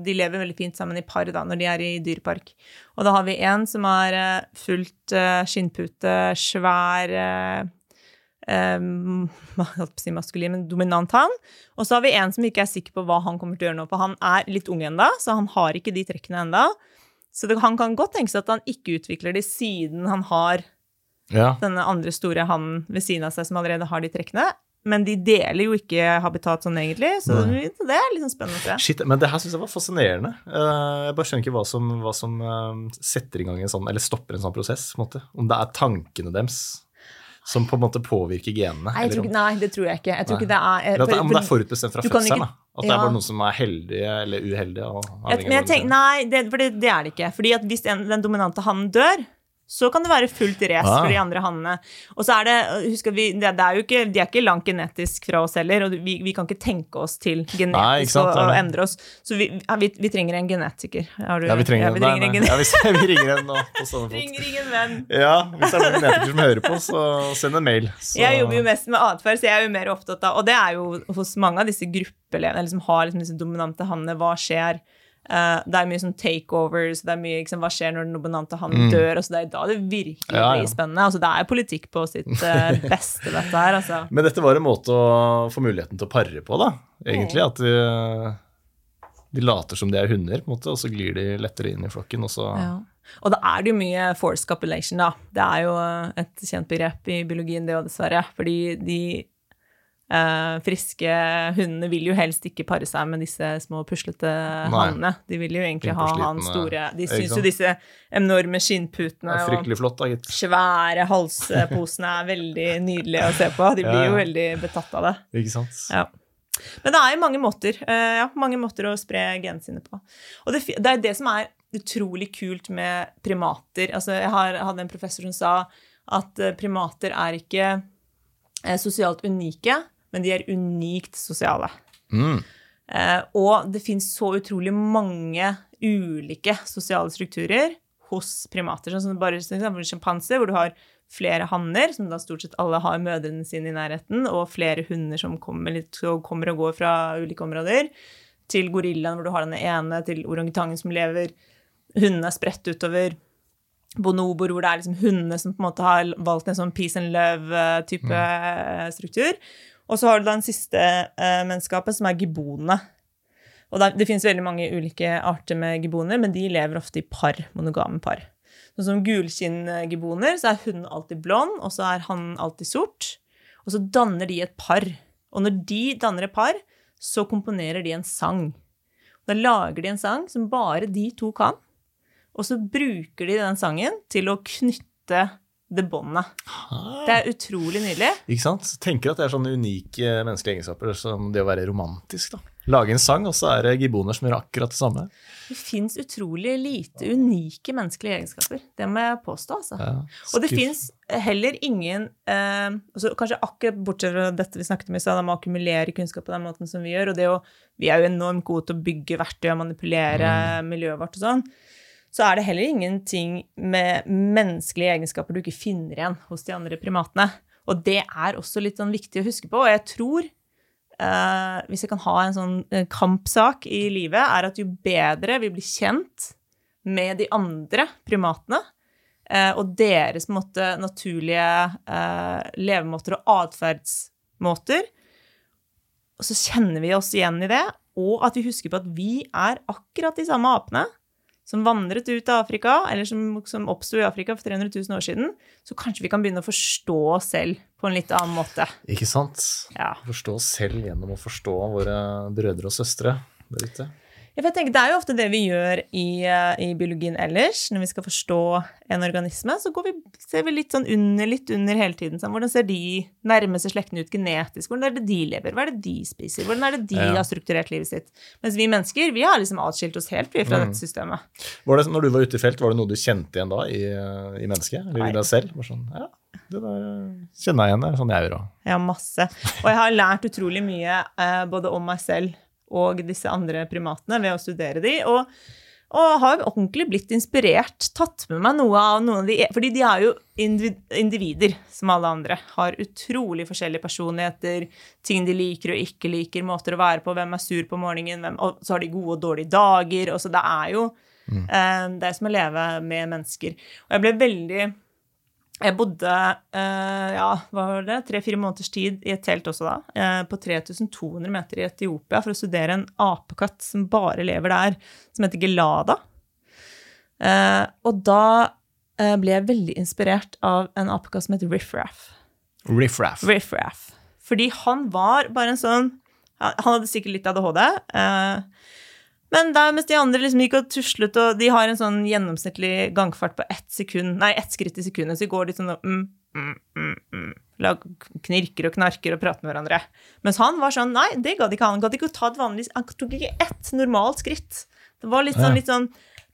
De lever veldig fint sammen i par da, når de er i dyrepark. Og da har vi en som er eh, fullt uh, skinnpute, svær eh, um, si maskulin, men dominant han. Og så har vi en som ikke er sikker på hva han kommer til å gjøre nå, for han er litt ung ennå, så han har ikke de trekkene ennå. Så det, han kan godt tenke seg at han ikke utvikler de siden han har Ja. denne andre store hannen ved siden av seg som allerede har de trekkene. Men de deler jo ikke habitat sånn egentlig, så Nei. det er sånn spennende. Shit, men det her syns jeg var fascinerende. Uh, jeg bare skjønner ikke hva som, hva som uh, setter i gang en sånn, eller stopper en sånn prosess. på en måte. Om det er tankene deres. som på en måte påvirker genene? Nei, tror nei, det tror jeg ikke. Jeg tror ikke det er for, at det, om det er forutbestemt fra fødselen? At det er bare noen som er heldige eller uheldige? og Jeg, men jeg tenker, nei, det, for det, det er det ikke. Fordi at hvis en, den dominante hannen dør, så kan det være fullt race Ah. for de andre hannene. Og så er det, husk at vi, det, det er jo ikke, De er ikke langt genetisk fra oss heller, og vi, vi kan ikke tenke oss til Nei, genetisk sant, å, endre oss. Så vi, ja, vi, vi trenger en genetiker. Har du- Ja, vi trenger, vi nei, trenger en genetiker Ja, vi, vi ringer en nå på stående fot. Ja, hvis det er noen genetikere som hører på, så send en mail. Så. Jeg jobber jo mest med atferd, så jeg er jo mer opptatt av Og det er jo hos mange av disse gruppelevene, eller som har liksom disse dominante hannene. Hva skjer? Eh, det er mye sånn takeovers, det er mye liksom, hva skjer når den nominante han mm. dør? Altså, det er da det virkelig Mm. Ja, ja. blir spennende. Altså, det er politikk på sitt uh, beste, dette her. Altså. Men dette var en måte å få muligheten til å pare på, da. Egentlig. At de, de later som de er hunder, på en måte, og så glir de lettere inn i flokken. Og så Ja. Og da er det jo mye force copulation, da. Det er jo eh, et kjent begrep i biologien, det òg, dessverre. Fordi de eh, friske hundene vil jo helst ikke pare seg med disse små puslete hannene. De vil jo egentlig ha han store De syns jo disse enorme skinnputene og flott, svære halsposene er veldig nydelige å se på. De blir Ja, jo veldig betatt av det. Ikke sant? Ja. Men det er jo mange måter, uh, ja, mange måter å spre genene sine på. Og det, det er det som er utrolig kult med primater. Altså, jeg, har, hadde en professor som sa at eh, primater er ikke sosialt unike, men de er unikt sosiale. Mm. Eh, og det fins så utrolig mange ulike sosiale strukturer hos primater. Sånn som bare sjimpanser, hvor du har flere hanner, som da stort sett alle har mødrene sine i nærheten, og flere hunder som kommer, litt, og kommer og går fra ulike områder, til gorillaen, hvor du har den ene, til orangutangen som lever Hundene er spredt utover bonoboer, hvor det er liksom hundene som på en måte har valgt en sånn peace and love-type struktur. Og så har du den siste eh, menneskapet, som er gibonene. Og det, det finnes veldig mange ulike arter med giboner, men de lever ofte i par, monogame par. Sånn som gulkinngiboner, så er hun alltid blond, og så er han alltid sort. Og så danner de et par. Og når de danner et par, så komponerer de en sang. Da lager de en sang som bare de to kan, og så bruker de den sangen til å knytte det båndet. Det er utrolig nydelig. Ikke sant? Så tenker at det er sånne unike menneskelige egenskaper som det å være romantisk. da. Lage en sang, og så er det gibboner som gjør akkurat det samme. Det fins utrolig lite unike menneskelige egenskaper. Det må jeg påstå, altså. Ja, Og det fins heller ingen eh, altså Kanskje akkurat bortsett fra dette vi snakket om i stad, om å akkumulere kunnskap på den måten som vi gjør. Og det å, vi er jo enormt gode til å bygge verktøy og manipulere miljøet vårt og sånn. Så er det heller ingenting med menneskelige egenskaper du ikke finner igjen hos de andre primatene. Og det er også litt sånn viktig å huske på. Og jeg tror, eh, hvis jeg kan ha en sånn eh, kampsak i livet, er at jo bedre vi blir kjent med de andre primatene, eh, og deres måte, naturlige eh, levemåter og atferdsmåter, så kjenner vi oss igjen i det, og at vi husker på at vi er akkurat de samme apene som vandret ut av Afrika, eller som, som oppsto i Afrika for 300 000 år siden, så kanskje vi kan begynne å forstå oss selv på en litt annen måte. Ikke sant? Ja. Forstå oss selv gjennom å forstå våre brødre og søstre der ute. Ja, tenker, Det er jo ofte det vi gjør i, eh, i biologien ellers. Når vi skal forstå en organisme, så går vi, ser vi litt sånn under, litt under hele tiden. Sånn, hvordan ser de nærmeste slektene ut genetisk? Hvordan er det de lever? Hva er det de spiser? Hvordan er det de Ja. har strukturert livet sitt? Mens vi mennesker vi har liksom atskilt oss helt vi, fra dette systemet. Var det, når du var ute i felt, var det noe du kjente igjen da i, i mennesket? Eller i deg selv? Var sånn, ja, det der kjenner jeg igjen, det er sånn jeg gjør òg. Ja, masse. Og jeg har lært utrolig mye eh, både om meg selv og disse andre primatene ved å studere de, og, og har ordentlig blitt inspirert, tatt med meg noe av noen av de Fordi de er jo individer, som alle andre. Har utrolig forskjellige personligheter, ting de liker og ikke liker, måter å være på, hvem er sur på morgenen, hvem, og så har de gode og dårlige dager. Og så det er jo eh, Det er som å leve med mennesker. Og jeg ble veldig jeg bodde eh, ja, hva var det, tre-fire måneders tid i et telt også da, eh, på 3200 meter i Etiopia for å studere en apekatt som bare lever der, som heter gelada. Eh, og da ble jeg veldig inspirert av en apekatt som heter Riff-Raff. Riff-raff. Riff-Raff. Fordi han var bare en sånn Han han hadde sikkert litt ADHD. Eh, men der, mens de andre liksom gikk og tuslet, og de har en sånn gjennomsnittlig gangfart på ett sekund, nei, ett skritt i sekundet, så de går litt sånn mm, mm, mm, mm. Lag, knirker og knarker og prater med hverandre. Mens han var sånn Nei, det gadd ikke han. Han gadd ikke å ta et vanlig Han tok ikke ett normalt skritt. Det var litt sånn, litt sånn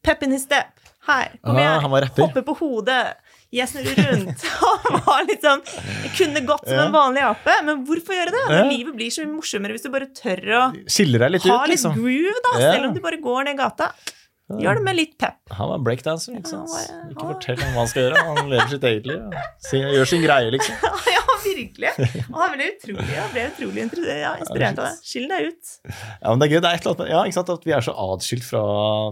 pep in his step. Her, kom Ah, igjen. Hoppe på hodet. Jeg snurrer rundt. Han var litt Jeg kunne gått som en vanlig ape, men hvorfor gjøre det? Ja. Livet blir så morsommere hvis du bare tør å Skiller deg litt ha ut, litt liksom. groove, da. Selv om du bare går ned gata. Gjør det med litt pep. Han var breakdanser. ikke sant. Ikke fortell ham hva han skal gjøre. Han lever sitt eget liv. Gjør sin greie, liksom. ja, virkelig. Og han ble utrolig, han ble utrolig ja, inspirert av det. Skill deg ut. Ja, men det er gøy. Det er et eller annet ja, ikke sant, at vi er så atskilt fra,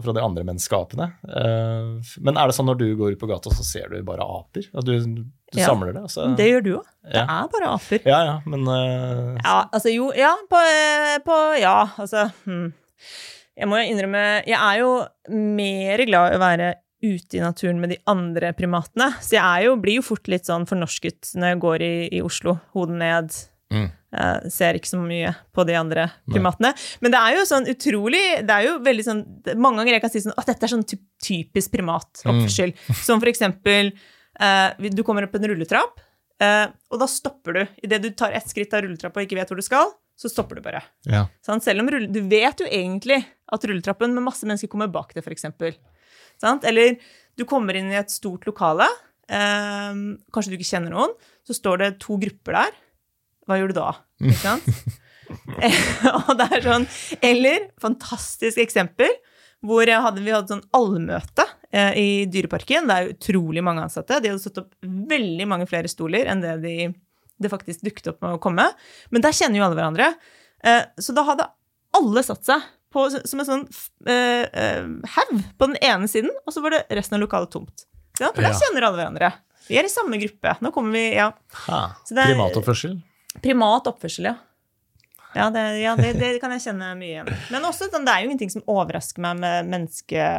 fra de andre menneskeskapene. Eh, men er det sånn når du går ut på gata, så ser du bare aper? Og du, du Ja. samler det? Altså. Det gjør du òg. Det er bare aper. Ja, ja, men uh... Ja, altså jo, ja, på, eh, på Ja, altså hm. Jeg må jo innrømme Jeg er jo mer glad i å være ute i naturen med de andre primatene. Så jeg er jo, blir jo fort litt sånn fornorsket når jeg går i, i Oslo, hodet ned. Mm. Uh, ser ikke så mye på de andre primatene. Men det er jo sånn utrolig Det er jo veldig sånn Mange ganger jeg kan si sånn at dette er sånn ty typisk primatoppførsel. Som for eksempel uh, Du kommer opp en rulletrapp, uh, og da stopper du. Idet du tar ett skritt av rulletrappa og ikke vet hvor du skal, så stopper du bare. ja. Sånn, Selv om rulle, Du vet jo egentlig at rulletrappen med masse mennesker kommer bak deg, f.eks. Eller du kommer inn i et stort lokale, eh, kanskje du ikke kjenner noen, så står det to grupper der. Hva gjør du da? Ikke sant? og det er sånn Eller, fantastisk eksempel, hvor hadde, vi hadde sånn allmøte eh, i Dyreparken. Det er utrolig mange ansatte. De hadde satt opp veldig mange flere stoler enn det de, det faktisk dukket opp med å komme. Men der kjenner jo alle hverandre. Eh, så da hadde alle satt seg på, som en sånn haug uh, uh, på den ene siden, og så var det resten av lokalet tomt. Ja, for der Ja. kjenner alle hverandre. Vi er i samme gruppe. Nå kommer vi, ja. Ha. Så det er- Primatoppførsel. Primat oppførsel, ja. Ja, det, ja det, det kan jeg kjenne mye igjen. Men også, sånn, det er jo ingenting som overrasker meg med menneske...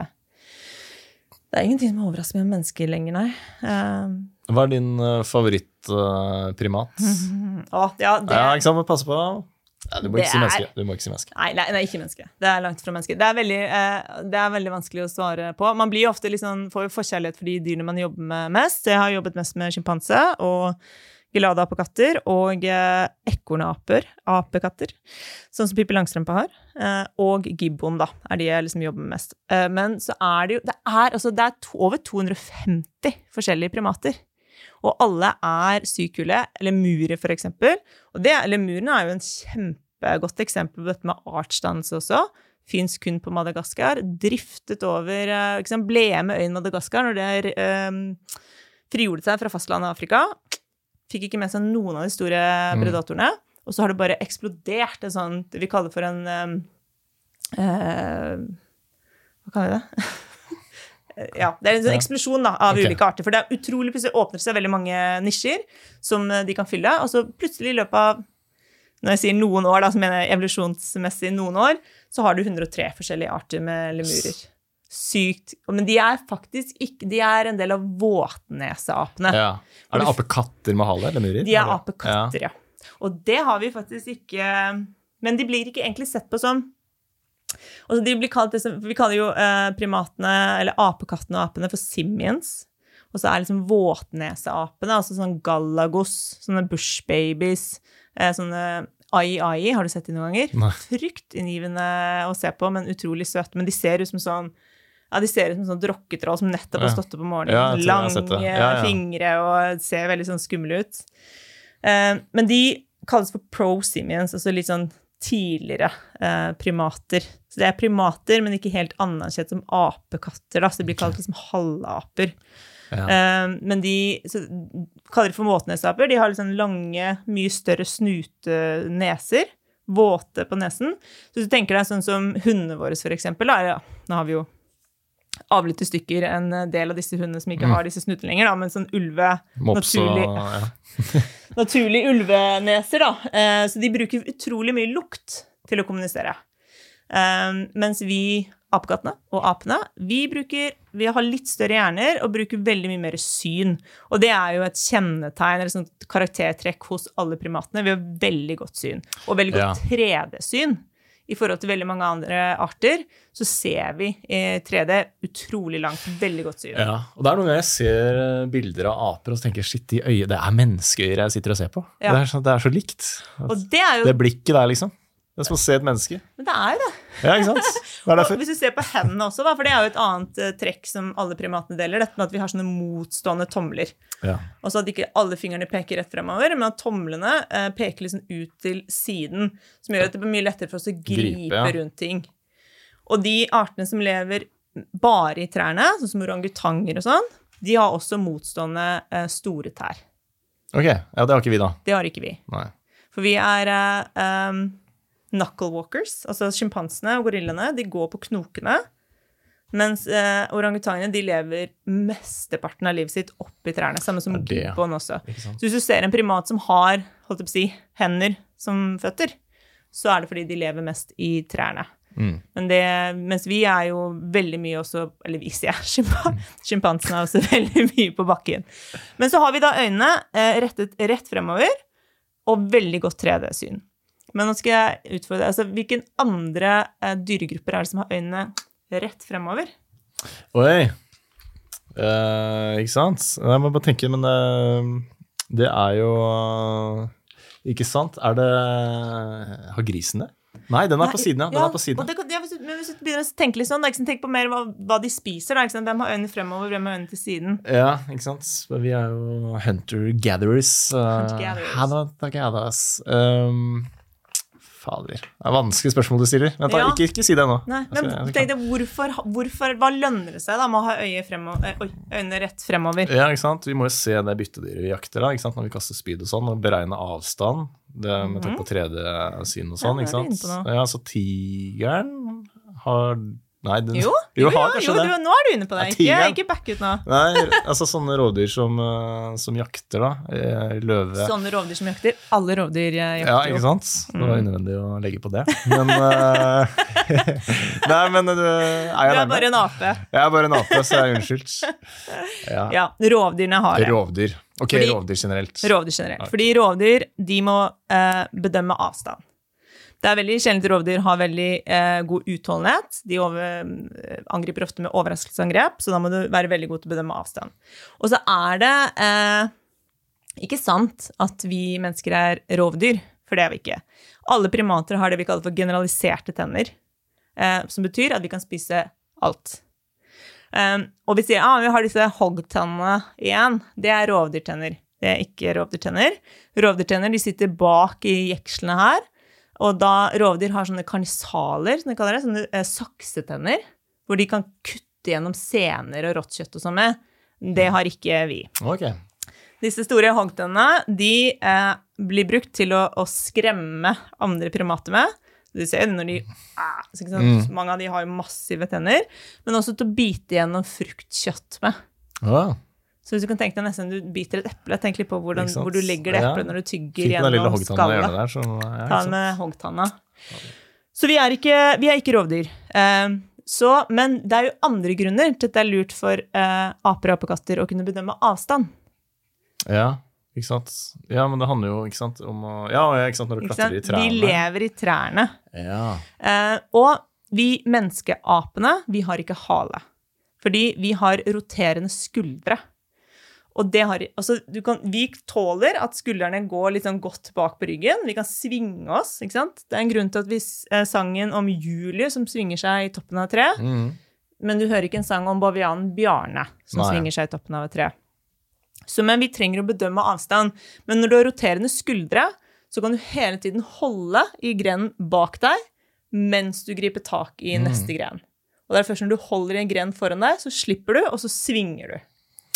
Det er ingenting som overrasker meg med mennesker lenger, nei. Eh, Hva er din uh, favorittprimat? å, ja, det, ja, ikke sant? passe pass på. Du må ikke si menneske. Du må ikke si menneske. Nei, nei, nei, ikke menneske. Det er langt fra menneske. Det er veldig, eh, det er veldig vanskelig å svare på. Man blir ofte liksom, får jo forkjærlighet for de dyrene man jobber med mest. Jeg har jobbet mest med sjimpanse og gelada-apekatter og eh, ekornaper, apekatter, sånn som Pippi Langstrømpe har. Eh, og gibbon, da, er de jeg liksom jobber med mest. Eh, men så er det jo Det er, altså, det er to, over 250 forskjellige primater. Og alle er sykule, eller murer, for eksempel. Og det, lemurene er jo en kjempegodt eksempel på dette med artsdannelse også. Fins kun på Madagaskar. Driftet over liksom, ikke Ble med øyen Madagaskar når det eh, frigjorde seg fra fastlandet Afrika. Fikk ikke med seg noen av de store predatorene. Og så har det bare eksplodert en sånn vi kaller for en eh, eh, Hva kaller vi det? Ja, det er en sånn eksplosjon da, av okay. ulike arter. For det er utrolig plutselig åpner seg veldig mange nisjer som eh, de kan fylle. Og så plutselig i løpet av når jeg sier noen år, da, så mener jeg evolusjonsmessig noen år, så har du 103 forskjellige arter med lemurer. Sykt. Men de er faktisk ikke De er en del av våtneseapene. Ja. Er det apekatter med hale? Lemurer? De er apekatter, ja. Og det har vi faktisk ikke Men de blir ikke egentlig sett på som altså de blir kalt Vi kaller jo eh, primatene, eller apekattene og apene, for simians. Og så er liksom våtneseapene, altså sånn galagos, sånne bushbabies, eh, sånne ai-ai, har du sett de noen ganger? Nei. Fryktinngivende å se på, men utrolig søte. Men de ser ut som sånn ja, De ser ut som sånn drokketroll som nettopp har stått opp om morgenen. Ja, Lange. Ja, fingre og ser veldig sånn skumle ut. Eh, men de kalles for prosimians, altså litt sånn tidligere eh, primater. Så det er primater, men ikke helt anerkjent som apekatter, da, så de blir kalt liksom halvaper. Ja. Eh, men de så, kaller det for våtnesaper. De har liksom lange, mye større snuteneser. Våte på nesen. Så hvis du tenker deg sånn som hundene våre, for eksempel. Da. Ja, nå har vi jo avlet i stykker en del av disse hundene som ikke Mm. har disse snutene lenger, da, men sånn ulve Mops og naturlig- ja. naturlig ulveneser, da. Eh, Så de bruker utrolig mye lukt til å kommunisere. Eh, Mens vi, apekattene og apene, vi bruker Vi har litt større hjerner og bruker veldig mye mer syn. Og det er jo et kjennetegn eller sånt karaktertrekk hos alle primatene. Vi har veldig godt syn. Og veldig godt 3D-syn. I forhold til veldig mange andre arter, så ser vi i 3D utrolig langt, veldig godt syn. Ja, og det er noen ganger jeg ser eh, bilder av aper og så tenker shit, de øye, det er menneskeøyer jeg sitter og ser på. Ja. Det, er så, det er så likt. Og det er jo Det blikket der, liksom. Det er som å se et menneske. Men det er jo det. Ja, ikke sant? Det er derfor. hvis du ser på hendene også, da, for det er jo et annet eh, trekk som alle primatene deler, dette med at vi har sånne motstående tomler. Ja. Og så at ikke alle fingrene peker rett fremover, men at tomlene eh, peker liksom ut til siden, som gjør at det blir mye lettere for oss å gripe, Gripe, ja. rundt ting. Og de artene som lever bare i trærne, sånn som orangutanger og sånn, de har også motstående eh, store tær. Ok, ja, det har ikke vi, da. Det har ikke vi. Nei. For vi er eh, um, knuckle walkers, altså sjimpansene og gorillaene, de går på knokene. Mens eh, orangutangene de lever mesteparten av livet sitt oppi trærne, samme som er gibbon også. Så hvis du ser en primat som har holdt på å si, hender som føtter, så er det fordi de lever mest i trærne. Mm. Men det, mens vi er jo veldig mye også Eller vi sier sjimpa- sjimpansene er også veldig mye på bakken. Men så har vi da øynene eh, rettet rett fremover og veldig godt 3D-syn. Men nå skal jeg utfordre altså, Hvilke andre eh, dyregrupper er det som har øynene rett fremover? Oi. Eh, ikke sant? Jeg må bare tenke, men eh, det er jo eh, Ikke sant? Er det Har grisen det? Nei, den er på siden, ja. Den er på siden. det, kan- ja, hvis, du, men hvis du begynner å tenke litt sånn, da, tenk på mer hva, hva de spiser. Da? Hvem har øynene fremover, hvem har øynene til siden? Ja, ikke sant? Vi er jo hunter-gatherers. Uh, Hunter-gatherers. Hunter-gatherers. Um, fader. Det er vanskelig spørsmål du stiller. Da, Ja. ikke, ikke si det nå. Nei, men jeg tenk deg, hvorfor, hvorfor, Hva lønner det seg da med å ha eh, øynene rett fremover? Ja, ikke sant? Vi må jo se det byttedyret vi jakter da, ikke sant? når vi kaster spyd og sånn, og beregne avstand det med tanke på 3D-syn og sånn. Mhm. Ikke sant? Ja, Så tigeren har Nei, den, Jo, jo, jo, har jo, jo du, nå er du inne på det. Ja, Ikke, ikke back ut nå. Nei, altså sånne rovdyr som, eh, som jakter, da. eh, Løve. Sånne rovdyr som jakter. Alle rovdyr eh, Ja, jakter ikke jo. sant? Det var unødvendig å legge på det. Men eh, Nei, men du, er jeg Du er bare en ape. Jeg er bare en ape, så jeg er unnskyldt. Ja. Ja, rovdyrene har det. Rovdyr. Ok, Fordi- rovdyr generelt. Rovdyr generelt. Fordi rovdyr de må uh, bedømme avstand. Det er veldig sjelden at rovdyr har veldig eh, god utholdenhet. De over, eh, angriper ofte med overraskelsesangrep, så da må du være veldig god til å bedømme avstand. Og så er det eh, ikke sant at vi mennesker er rovdyr, for det er vi ikke. Alle primater har det vi kaller for generaliserte tenner, eh, som betyr at vi kan spise alt. Um, og vi sier ah, vi har disse hoggtennene igjen. Det er rovdyrtenner. Det er ikke rovdyrtenner. Rovdyrtenner de sitter bak i jekslene her. Og da rovdyr har sånne karnisaler, som de kaller det, sånne eh, saksetenner, hvor de kan kutte gjennom sener og rått kjøtt og sånn med. Det har ikke vi. Ok. Disse store hoggtennene de eh, blir brukt til å, å skremme andre primater med. Du ser det når de ah, ikke? Mange av de har jo massive tenner. Men også til å bite gjennom fruktkjøtt med. Ah, Så hvis du kan tenke deg nesten du biter et eple, tenk litt på hvordan, hvor du legger det Ja. når du tygger gjennom skallet. Så, ja, Ta med hoggtanna. Så vi er ikke, vi er ikke rovdyr. Uh, så, men det er jo andre grunner til at det er lurt for uh, aper og apekatter å kunne bedømme avstand. Ja, ikke sant. Ja, men det handler jo ikke sant, om å Ja, ikke sant, når du klatrer i trærne. De lever i trærne. Ja. Uh, og vi menneskeapene, vi har ikke hale. Fordi vi har roterende skuldre. Og det har, altså, du kan, vi tåler at skuldrene går litt sånn godt bak på ryggen. Vi kan svinge oss. ikke sant? Det er en grunn til at vi eh, sangen om Julie som svinger seg i toppen av et tre. Mm. Men du hører ikke en sang om bavianen Bjarne som Nei. svinger seg i toppen av et tre. Så men vi trenger å bedømme avstand. Men når du har roterende skuldre, så kan du hele tiden holde i grenen bak deg mens du griper tak Mm. i neste gren. Og det er først når du holder i en gren foran deg, så slipper du, og så svinger du.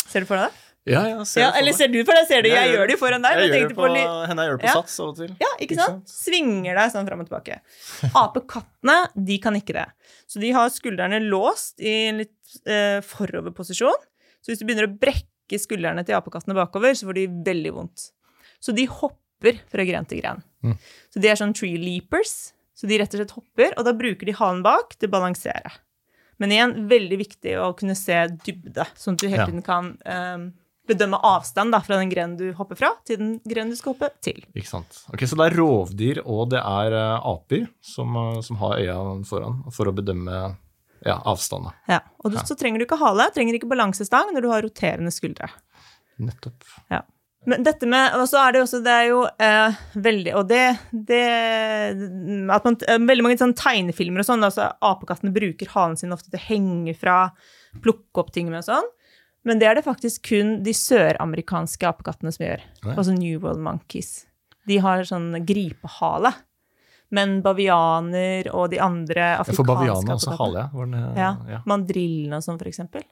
Ser du for deg det? Ja, ja, ser Ja, eller ser du for deg? Ser du? Jeg, gjør gjør det jo foran deg. Jeg jeg gjør det på på, henne jeg gjør det på Ja. sats av og til. ja, ikke Ikke sant? Svinger deg sånn fram og tilbake. Apekattene, de kan ikke det. Så de har skuldrene låst i en litt eh, foroverposisjon. Så hvis du begynner å brekke skuldrene til apekattene bakover, så får de veldig vondt. Så de hopper fra gren til gren. Mm. Så de er sånn tree leapers. Så de rett og slett hopper, og da bruker de halen bak til å balansere. Men igjen, veldig viktig å kunne se dybde, sånn at du hele tiden kan eh, bedømme avstand da, fra den grenen du hopper fra, til den grenen du skal hoppe til. Ikke sant. Ok, Så det er rovdyr og det er eh, aper som, eh, som har øya foran for å bedømme ja, avstanden. Ja. Og du, så trenger du ikke hale, trenger ikke balansestang når du har roterende skuldre. Nettopp. Ja. Men dette med Og så er det jo også Det er jo eh, veldig Og det, det at man, eh, Veldig mange sånn tegnefilmer og sånn, altså apekattene bruker halen sin ofte til å henge fra, plukke opp ting med og sånn. Men det er det faktisk kun de søramerikanske apekattene som gjør. Nei. Altså New World Monkeys. De har sånn gripehale. Men bavianer og de andre Ja, for afrikanske bavianer også hale, ja. Eh, Ja. ja. Mandrillene og sånn, for eksempel.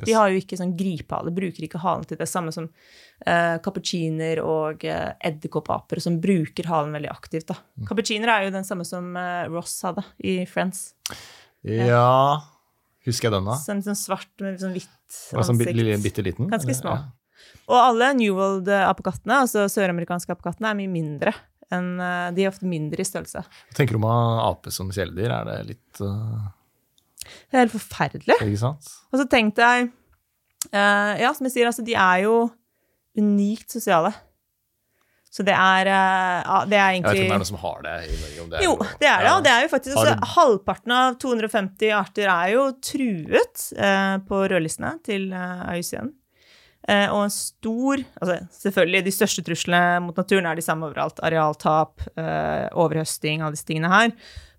De har jo ikke sånn gripehale, bruker ikke halen til det samme som uh, cappucciner og uh, edderkoppaper, som bruker halen veldig aktivt. da. Mm. Cappucciner er jo den samme som uh, Ross hadde i Friends. ja Husker jeg den, da? Sånn, sånn svart med sånn hvitt Ansikt. bitte, liten? Ganske små. Ja. Og alle New World-apekattene, altså søramerikanske apekattene, er mye mindre. enn, eh, de er ofte mindre i størrelse. Hva tenker du om ape som kjæledyr? Er det litt uh... Det er helt forferdelig. Ikke sant? Og så tenkte jeg uh, Ja, som jeg sier, altså, de er jo unikt sosiale. Så det er, eh, ja, det er Jeg vet ikke om det er noen som har det i Norge. Det Jo, noe- det er det. Og det er jo faktisk altså, Halvparten av 250 arter er jo truet eh, på rødlistene til eh, IUCN. Eh, og en stor altså Selvfølgelig, de største truslene mot naturen er de samme overalt. Arealtap, eh, overhøsting, alle disse tingene her.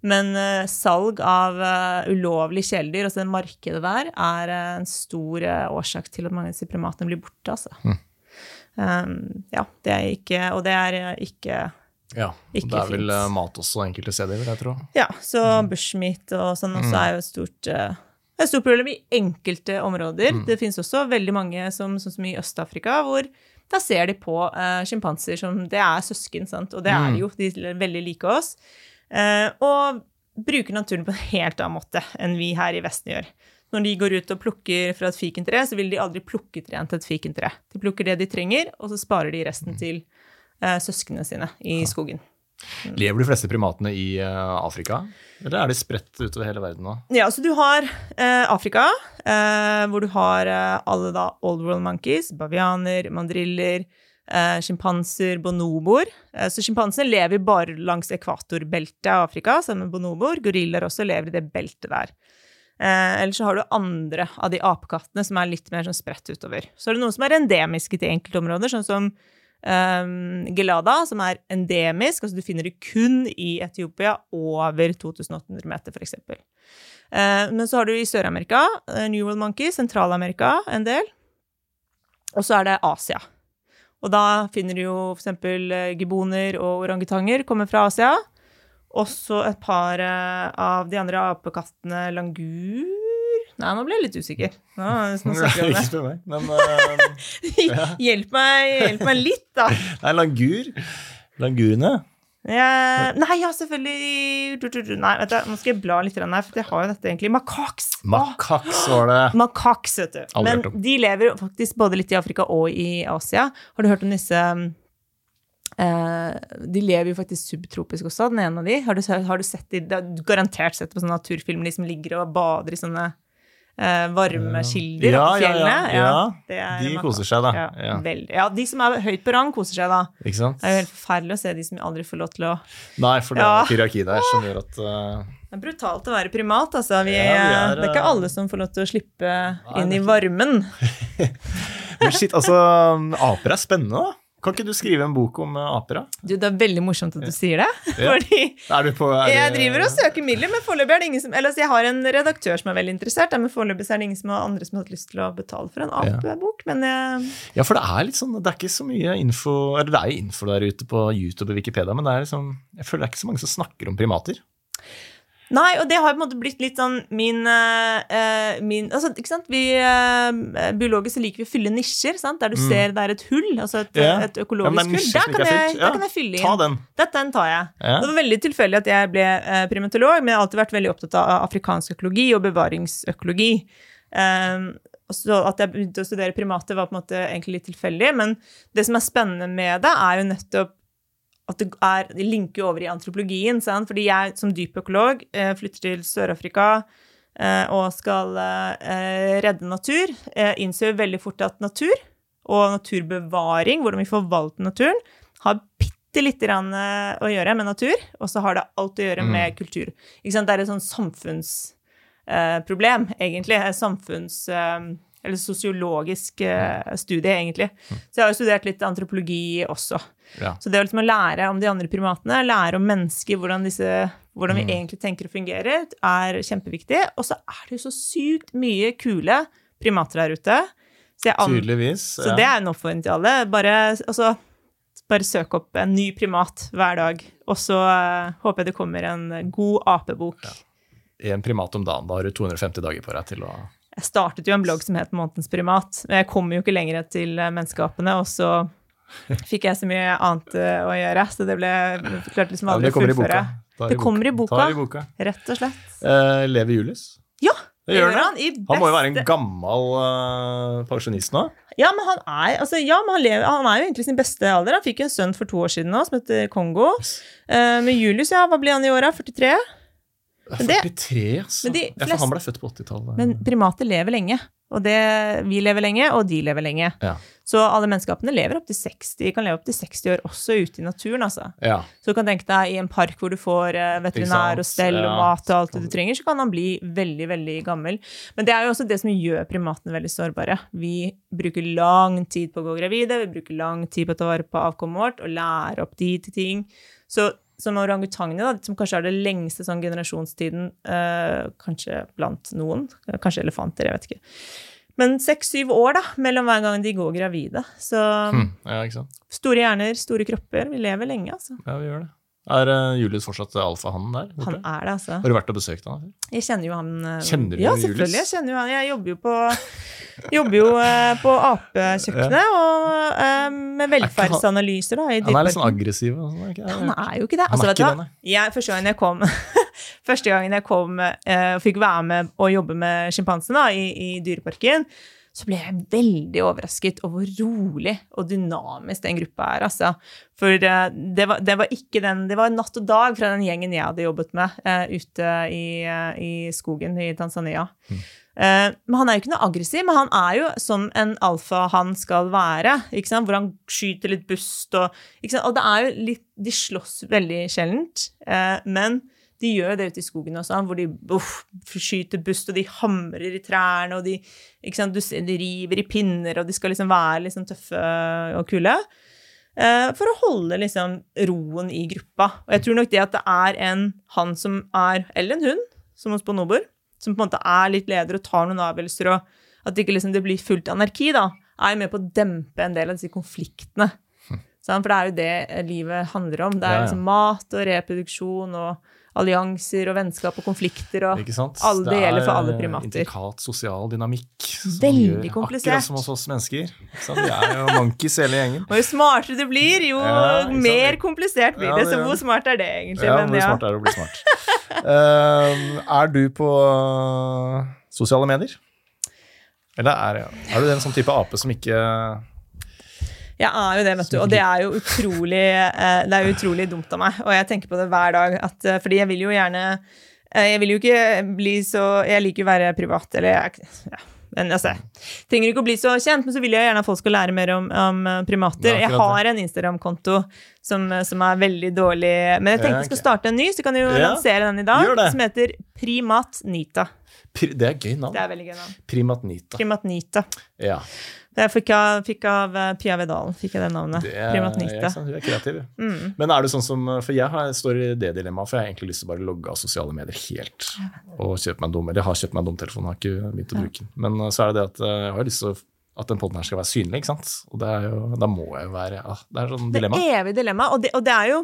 Men eh, salg av eh, ulovlig kjæledyr, altså det markedet der, er en stor årsak til at mange av disse primatene blir borte, altså. Hm. Um, ja, det er ikke Og det er eh, ikke Ja, Ikke det er vel fint. eh, mat også enkelte steder, vil jeg tro. Ja, så bushmeat og sånn også Mm. er jo et stort, eh, et stort problem i enkelte områder. Mm. Det finnes også veldig mange, som, sånn som i Øst-Afrika, hvor da ser de på uh, sjimpanser som Det er søsken, sant, og det er Mm. de jo. De er veldig like oss. Uh, og bruker naturen på en helt annen måte enn vi her i Vesten gjør. Når de går ut og plukker fra et fikentre, så vil de aldri plukke treen til et fikentre. De plukker det de trenger, og så sparer de Mm. resten til uh, søsknene sine i skogen. Lever de fleste primatene i uh, Afrika, eller er de spredt utover hele verden nå? Ja, så du har eh, Afrika, eh, hvor du har eh, alle da old world monkeys, bavianer, mandriller, eh, sjimpanser, bonoboer. Eh, så sjimpansene lever bare langs ekvatorbeltet av Afrika, sammen med bonoboer. Gorillaer også lever i det beltet der. Eh, Eller så har du andre av de apekattene som er litt mer sånn spredt utover. Så er det noen som er endemiske til enkelte områder, sånn som um, gelada, som er endemisk. Altså du finner det kun i Etiopia over 2800 meter, f.eks. Uh, men så har du i Sør-Amerika eh, New World Monkey, Sentral-Amerika en del. Og så er det Asia. Og da finner du jo f.eks. giboner og orangutanger kommer fra Asia. Også et par eh, av de andre apekattene langur Nei, nå ble jeg litt usikker. Nå, nå snakker vi om det. meg. Men ja. hjelp, meg, hjelp meg litt, da. Nei, langur. Langurene. Ja, nei, ja, selvfølgelig du, du, du, Nei, vet du, nå skal jeg bla litt her, for jeg har jo dette egentlig. Makaks. Makaks var det. Makaks, vet du. Men de lever faktisk både litt i Afrika og i Asia. Har du hørt om disse eh, De lever jo faktisk subtropisk også, den ene av de. Har du, har du sett de, det har garantert sett på sånne naturfilmer, de som ligger og bader i sånne eh, varmekilder Ja, på ja, ja, fjellene? ja. De koser seg, da. Ja, Ja. de som er høyt på rang, koser seg da. Ikke sant? Det er jo helt forferdelig å se de som aldri får lov til å Nei, for det er et hierarki der som gjør at uh... Det er brutalt å være primat, altså. Vi, Ja, vi er, det er ikke eh, alle som får lov til å slippe inn i varmen. Men shit, altså Aper er spennende, da. Kan ikke du skrive en bok om eh, aper, da? Du, det er veldig morsomt at du sier det. Ja. Fordi på er jeg driver og søker midler, men foreløpig er det ingen som Eller altså, jeg har en redaktør som er veldig interessert, men foreløpig er det ingen som har andre som har hatt lyst til å betale for en apebok. Men jeg, Ja, for det er litt sånn, det er ikke så mye info Eller det er jo info der ute på YouTube og Wikipedia, men det er liksom, jeg føler det er ikke så mange som snakker om primater. Nei, og det har på en måte blitt litt sånn min, uh, min altså, ikke sant? Vi, uh, Biologisk så liker vi å fylle nisjer, sant? der du Mm. ser det er et hull, altså et, yeah. et økologisk ja, hull. Der kan, jeg, der kan jeg fylle inn. Ta den. Dette, den tar jeg. Ja. Det var veldig tilfeldig at jeg ble primatolog, men jeg har alltid vært veldig opptatt av afrikansk økologi og bevaringsøkologi. Um, så at jeg begynte å studere primater, var på en måte egentlig litt tilfeldig. Men det som er spennende med det, er jo nettopp at det er, de linker over i antropologien. Sant? Fordi jeg som dypøkolog eh, flytter til Sør-Afrika eh, og skal eh, redde natur, jeg innser veldig fort at natur og naturbevaring, hvordan vi forvalter naturen, har bitte lite grann å gjøre med natur, og så har det alt å gjøre med kultur. Ikke sant? Det er et sånn samfunnsproblem, egentlig. Et samfunns... eh, eller sosiologisk eh, studie, egentlig. Så jeg har jo studert litt antropologi også. Ja. Så det å liksom å lære om de andre primatene, lære om mennesker, hvordan, disse, hvordan vi egentlig tenker og fungerer, er kjempeviktig. Og så er det jo så sykt mye kule primater der ute. Så, Tydeligvis. så det er en oppfordring til alle. Bare, altså, bare søk opp en ny primat hver dag. Og så uh, håper jeg det kommer en god apebok. En primat om dagen. Da har du 250 dager på deg til å Jeg startet jo en blogg som het Månedens primat, men jeg kom jo ikke lenger til eh, menneskeapene, og så fikk jeg så mye annet eh, å gjøre, så det ble klart liksom aldri det å kommer i fullføre. boka. Det kommer i boka. I boka. Rett og slett. Eh, lever Julius? Ja, Det gjør han. han. beste... Han må jo være en gammel uh, pensjonist nå. Ja, men han er, altså, ja, men han, lever, han er jo egentlig sin beste alder. Han fikk jo en sønn for to år siden nå, som heter Kongo. Eh, men Julius, ja, hva blir han i åra? 43? Men det- 43, altså. men de Ja, han ble født på 80-tallet. Men primater lever lenge. Og det, vi lever lenge, og de lever lenge. Ja. Så alle menneskeapene lever opp til 60, kan leve opp til 60 år også ute i naturen. altså. Ja. Så du kan tenke deg i en park hvor du får eh, veterinær og stell og mat og alt det du trenger, så kan han bli veldig, veldig gammel. Men det er jo også det som gjør primatene veldig sårbare. Vi bruker lang tid på å gå gravide, vi bruker lang tid på å ta vare på avkommet vårt og lære opp de til ting. Så som orangutangene, som kanskje er det lengste sånn generasjonstiden, øh, kanskje blant noen, kanskje elefanter, jeg vet ikke. Men seks-syv år da, mellom hver gang de går gravide. Så Hm, ja, ikke store hjerner, store kropper. Vi lever lenge, altså. Ja, vi gjør det. Er eh, Julius fortsatt alfahannen der? Han er det, altså. Har du vært og besøkt han? Jeg kjenner jo han eh, Kjenner du Ja, Julius? Ja, selvfølgelig. Jeg kjenner jo han. Jeg jobber jo på, jobber jo, eh, på apekjøkkenet og eh, med velferdsanalyser da, i Han er litt sånn aggressiv. ikke? Han er jo ikke det. Altså, er vet du ikke hva? første gang jeg kom Første gangen jeg kom eh, og fikk være med og jobbe med sjimpansen i, i Dyreparken, så ble jeg veldig overrasket over hvor rolig og dynamisk den gruppa er. Altså. For eh, det, var, det var ikke den Det var natt og dag fra den gjengen jeg hadde jobbet med eh, ute i, eh, i skogen i Tanzania. Eh, men Han er jo ikke noe aggressiv, men han er jo som en alfahann skal være. Hvor han skyter litt bust og? Og det er jo litt De slåss veldig sjeldent, men de gjør det ute i skogen også, hvor de uff, skyter bust, og de hamrer i trærne, og de, sant? De river i pinner, og de skal liksom være liksom tøffe og kule. eh, For å holde liksom roen i gruppa. Og jeg tror nok det at det er en han som er, eller en hund, som hos bonobor, som på en måte er litt leder og tar noen avgjørelser, og at det ikke liksom det blir fullt anarki, da, er med på å dempe en del av disse konfliktene. Sant? For det er jo det livet handler om. Det er liksom mat og reproduksjon og allianser og vennskap og konflikter og alle, det gjelder for alle primater. Det er. Intrikat sosial dynamikk. Veldig komplisert. Akkurat som hos oss mennesker. Vi er jo monkeys hele gjengen. Og jo smartere du blir, jo Ja, mer komplisert blir det. Så hvor smart er det egentlig? Ja, Men hvor ja. smart er det å bli smart? uh, er du på eh, sosiale medier? Eller er, er du den sånn type ape som ikke Jeg er jo det, vet du. Og det er jo utrolig, eh, det er jo utrolig dumt av meg. Og jeg tenker på det hver dag. At, eh, fordi jeg vil jo gjerne eh, Jeg vil jo ikke bli så Jeg liker jo å være privat, eller jeg, ja, men altså, trenger ikke å bli så kjent, men så vil jeg gjerne at folk skal lære mer om, om primater. Jeg har en Instagram-konto som, som er veldig dårlig, men jeg tenkte jeg skal starte en ny, så kan jeg jo Ja, lansere den i dag, som heter Primatnita. Pri- Det er gøy navn. Det er veldig gøy navn. Primatnita. Primatnita. Ja. Det fikk jeg fikk av eh, Pia Vedalen, fikk jeg det navnet. Det Primatnita. Du er kreativ. Mm. Men er det sånn som For jeg har, står i det dilemmaet, for jeg har egentlig lyst til å bare logge av sosiale medier helt. Og kjøpe meg en dum Eller jeg har kjøpt meg en dumtelefon, har ikke begynt å bruke den. Men uh, så er det det at uh, jeg har lyst til å, at den poden her skal være synlig, ikke sant. Og det jo, da må jeg jo være ja, Det er sånn Det dilemma. er evig dilemma. Og det, og det er jo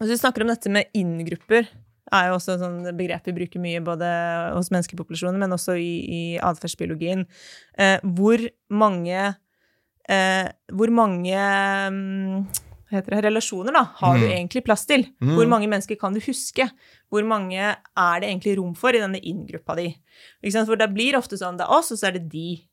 Hvis du snakker om dette med inn-grupper, er jo også et sånn begrep vi bruker mye både hos menneskepopulasjoner, men også i, i atferdsbiologien. Eh, hvor mange eh, Hvor mange um, det, relasjoner da, har du Mm. egentlig plass til? Mm. Hvor mange mennesker kan du huske? Hvor mange er det egentlig rom for i denne inn-gruppa di? For det blir ofte sånn det er oss, og så er det de.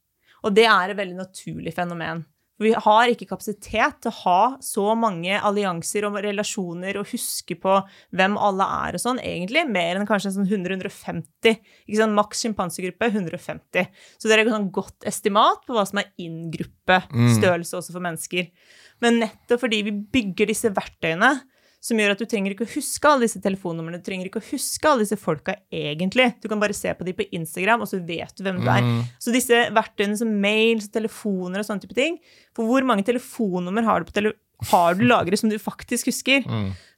Og det er et veldig naturlig fenomen. For vi har ikke kapasitet til å ha så mange allianser og relasjoner og huske på hvem alle er og sånn, egentlig. Mer enn kanskje sånn 100-150. Ikke sånn Maks sjimpansegruppe 150. Så det er et sånn godt estimat på hva som er inn-gruppestørrelse også for mennesker. Men nettopp fordi vi bygger disse verktøyene, som gjør at du trenger ikke å huske alle disse telefonnumrene, du trenger ikke å huske alle disse folka egentlig. Du kan bare se på dem på Instagram, og så vet du hvem du er. Så disse verktøyene som mails, og telefoner og sånne type ting For hvor mange telefonnummer har du, tele har du lagret som du faktisk husker?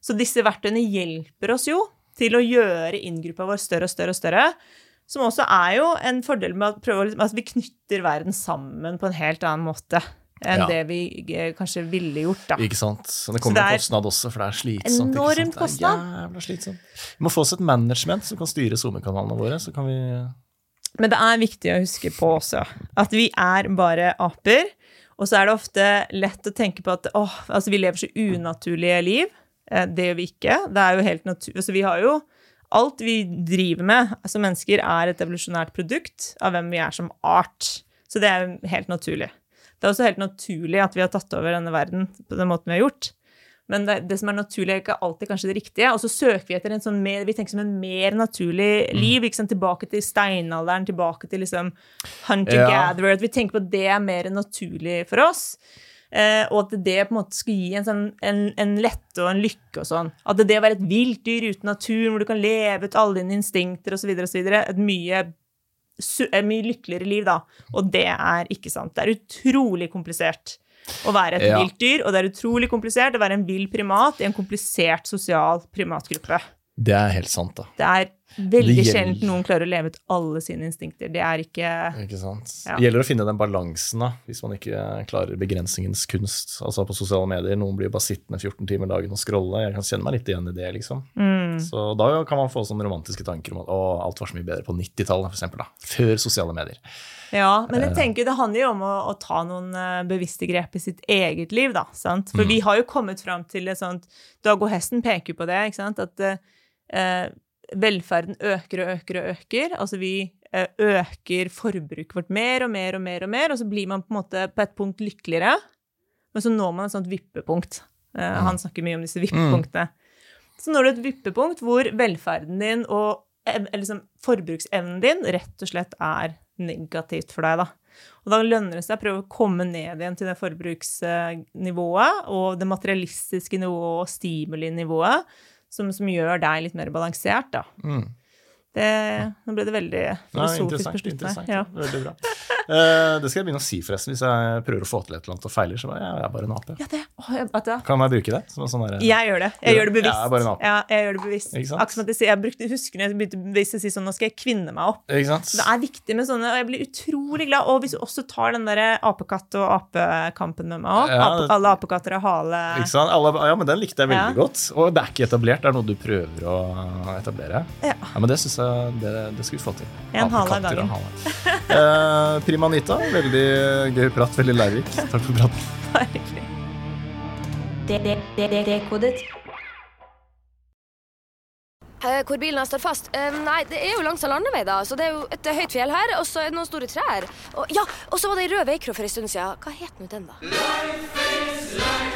Så disse verktøyene hjelper oss jo til å gjøre inngruppa vår større og større og større. Som også er jo en fordel med at, prøve, liksom- at vi knytter verden sammen på en helt annen måte enn Ja. det vi eh, kanskje ville gjort, da. Ikke sant? Så det kommer det en kostnad også, for det er slitsomt. enormt sant? Det er jævla slitsomt. Vi må få oss et management som kan styre SoMe-kanalene våre, så kan vi Men det er viktig å huske på også at vi er bare aper. Og så er det ofte lett å tenke på at åh, altså vi lever så unaturlige liv. Eh, Det gjør vi ikke. Det er jo helt natur... Altså vi har jo Alt vi driver med som mennesker, er et evolusjonært produkt av hvem vi er som art. Så det er helt naturlig. Det er også helt naturlig at vi har tatt over denne verden på den måten vi har gjort. Men det, det som er naturlig, er ikke alltid kanskje det riktige. Og så søker vi etter en sånn mer, vi tenker som en mer naturlig liv. ikke sant? Tilbake til steinalderen, tilbake til liksom hunter-gatherer. At vi tenker på at det er mer naturlig for oss. Eh, og at det på en måte skal gi en, sånn, en, en lette og en lykke og sånn. At det å være et vilt dyr uten naturen, hvor du kan leve ut alle dine instinkter osv., et mye, mye lykkeligere liv, da. Og det er ikke sant. Det er utrolig komplisert å være et Ja. vilt dyr, og det er utrolig komplisert å være en vill primat i en komplisert sosial primatgruppe. Det er helt sant, da. Det er veldig sjelden noen klarer å leve ut alle sine instinkter. Det er ikke Ikke sant? Ja. Det gjelder å finne den balansen, da, hvis man ikke klarer begrensningens kunst. Altså på sosiale medier, Noen blir bare sittende 14 timer dagen og scrolle. Jeg kan kjenne meg litt igjen i det, liksom. Mm. Så da kan man få sånne romantiske tanker om at å, alt var så mye bedre på 90-tallet, for eksempel, da. Før sosiale medier. Ja, men Eh. jeg tenker det handler jo om å, å ta noen eh, bevisste grep i sitt eget liv, da. Sant? For Mm. vi har jo kommet fram til et sånt Dag og Hesten peker jo på det, ikke sant? At eh, eh, velferden øker og øker og øker. Altså vi eh, øker forbruket vårt mer og mer og mer og mer, og så blir man på måte på et punkt lykkeligere, men så når man et sånt vippepunkt. Eh, Han snakker mye om disse vippepunktene. Så når du et vippepunkt hvor velferden din og eller liksom, forbruksevnen din rett og slett er negativt for deg, da. Og da lønner det seg å prøve å komme ned igjen til det forbruksnivået og det materialistiske nivået og stimulinivået som, som gjør deg litt mer balansert, da. Mm. Det, nå ble det veldig filosofisk på slutten her. Ja. Veldig bra. Uh, det skal jeg begynne å si, forresten. Hvis jeg prøver å få til et eller annet og feiler, så bare, jeg er bare en ape. Ja, det, oh, jeg, at, ja. Kan jeg bruke det? Som en sånn der, Jeg gjør det. Jeg gjør det bevisst. Ja, bare en ape. Ja, jeg gjør det bevisst. Akkurat som at jeg, jeg brukte, husker når jeg begynte bevisst å si sånn, nå skal jeg kvinne meg opp. Ikke sant? Så det er viktig med sånne, og jeg blir utrolig glad. Og hvis du også tar den der apekatt- og apekampen med meg opp, Ja, ape, alle apekatter har hale Ikke sant? Alle, ja, men den likte jeg veldig godt. Og det er ikke etablert, det er noe du prøver å etablere. Ja. men det syns jeg det, det skal vi få til. En hale av gangen. hale. Eh, Prima Anita, veldig gøy prat, veldig lærerik. Takk for praten. Dekodet. Eh, Hvor bilen har stått fast? Eh, nei, det er jo langs en landevei, da. Så det er jo et høyt fjell her, og så er det noen store trær. Og, ja, og så var det ei rød veikro for en stund siden. Hva het nå den, da?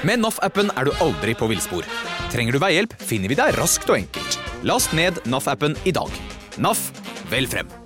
Med NAF-appen er du aldri på villspor. Trenger du veihjelp, finner vi deg raskt og enkelt. Last ned NAF-appen i dag. NAF vel frem.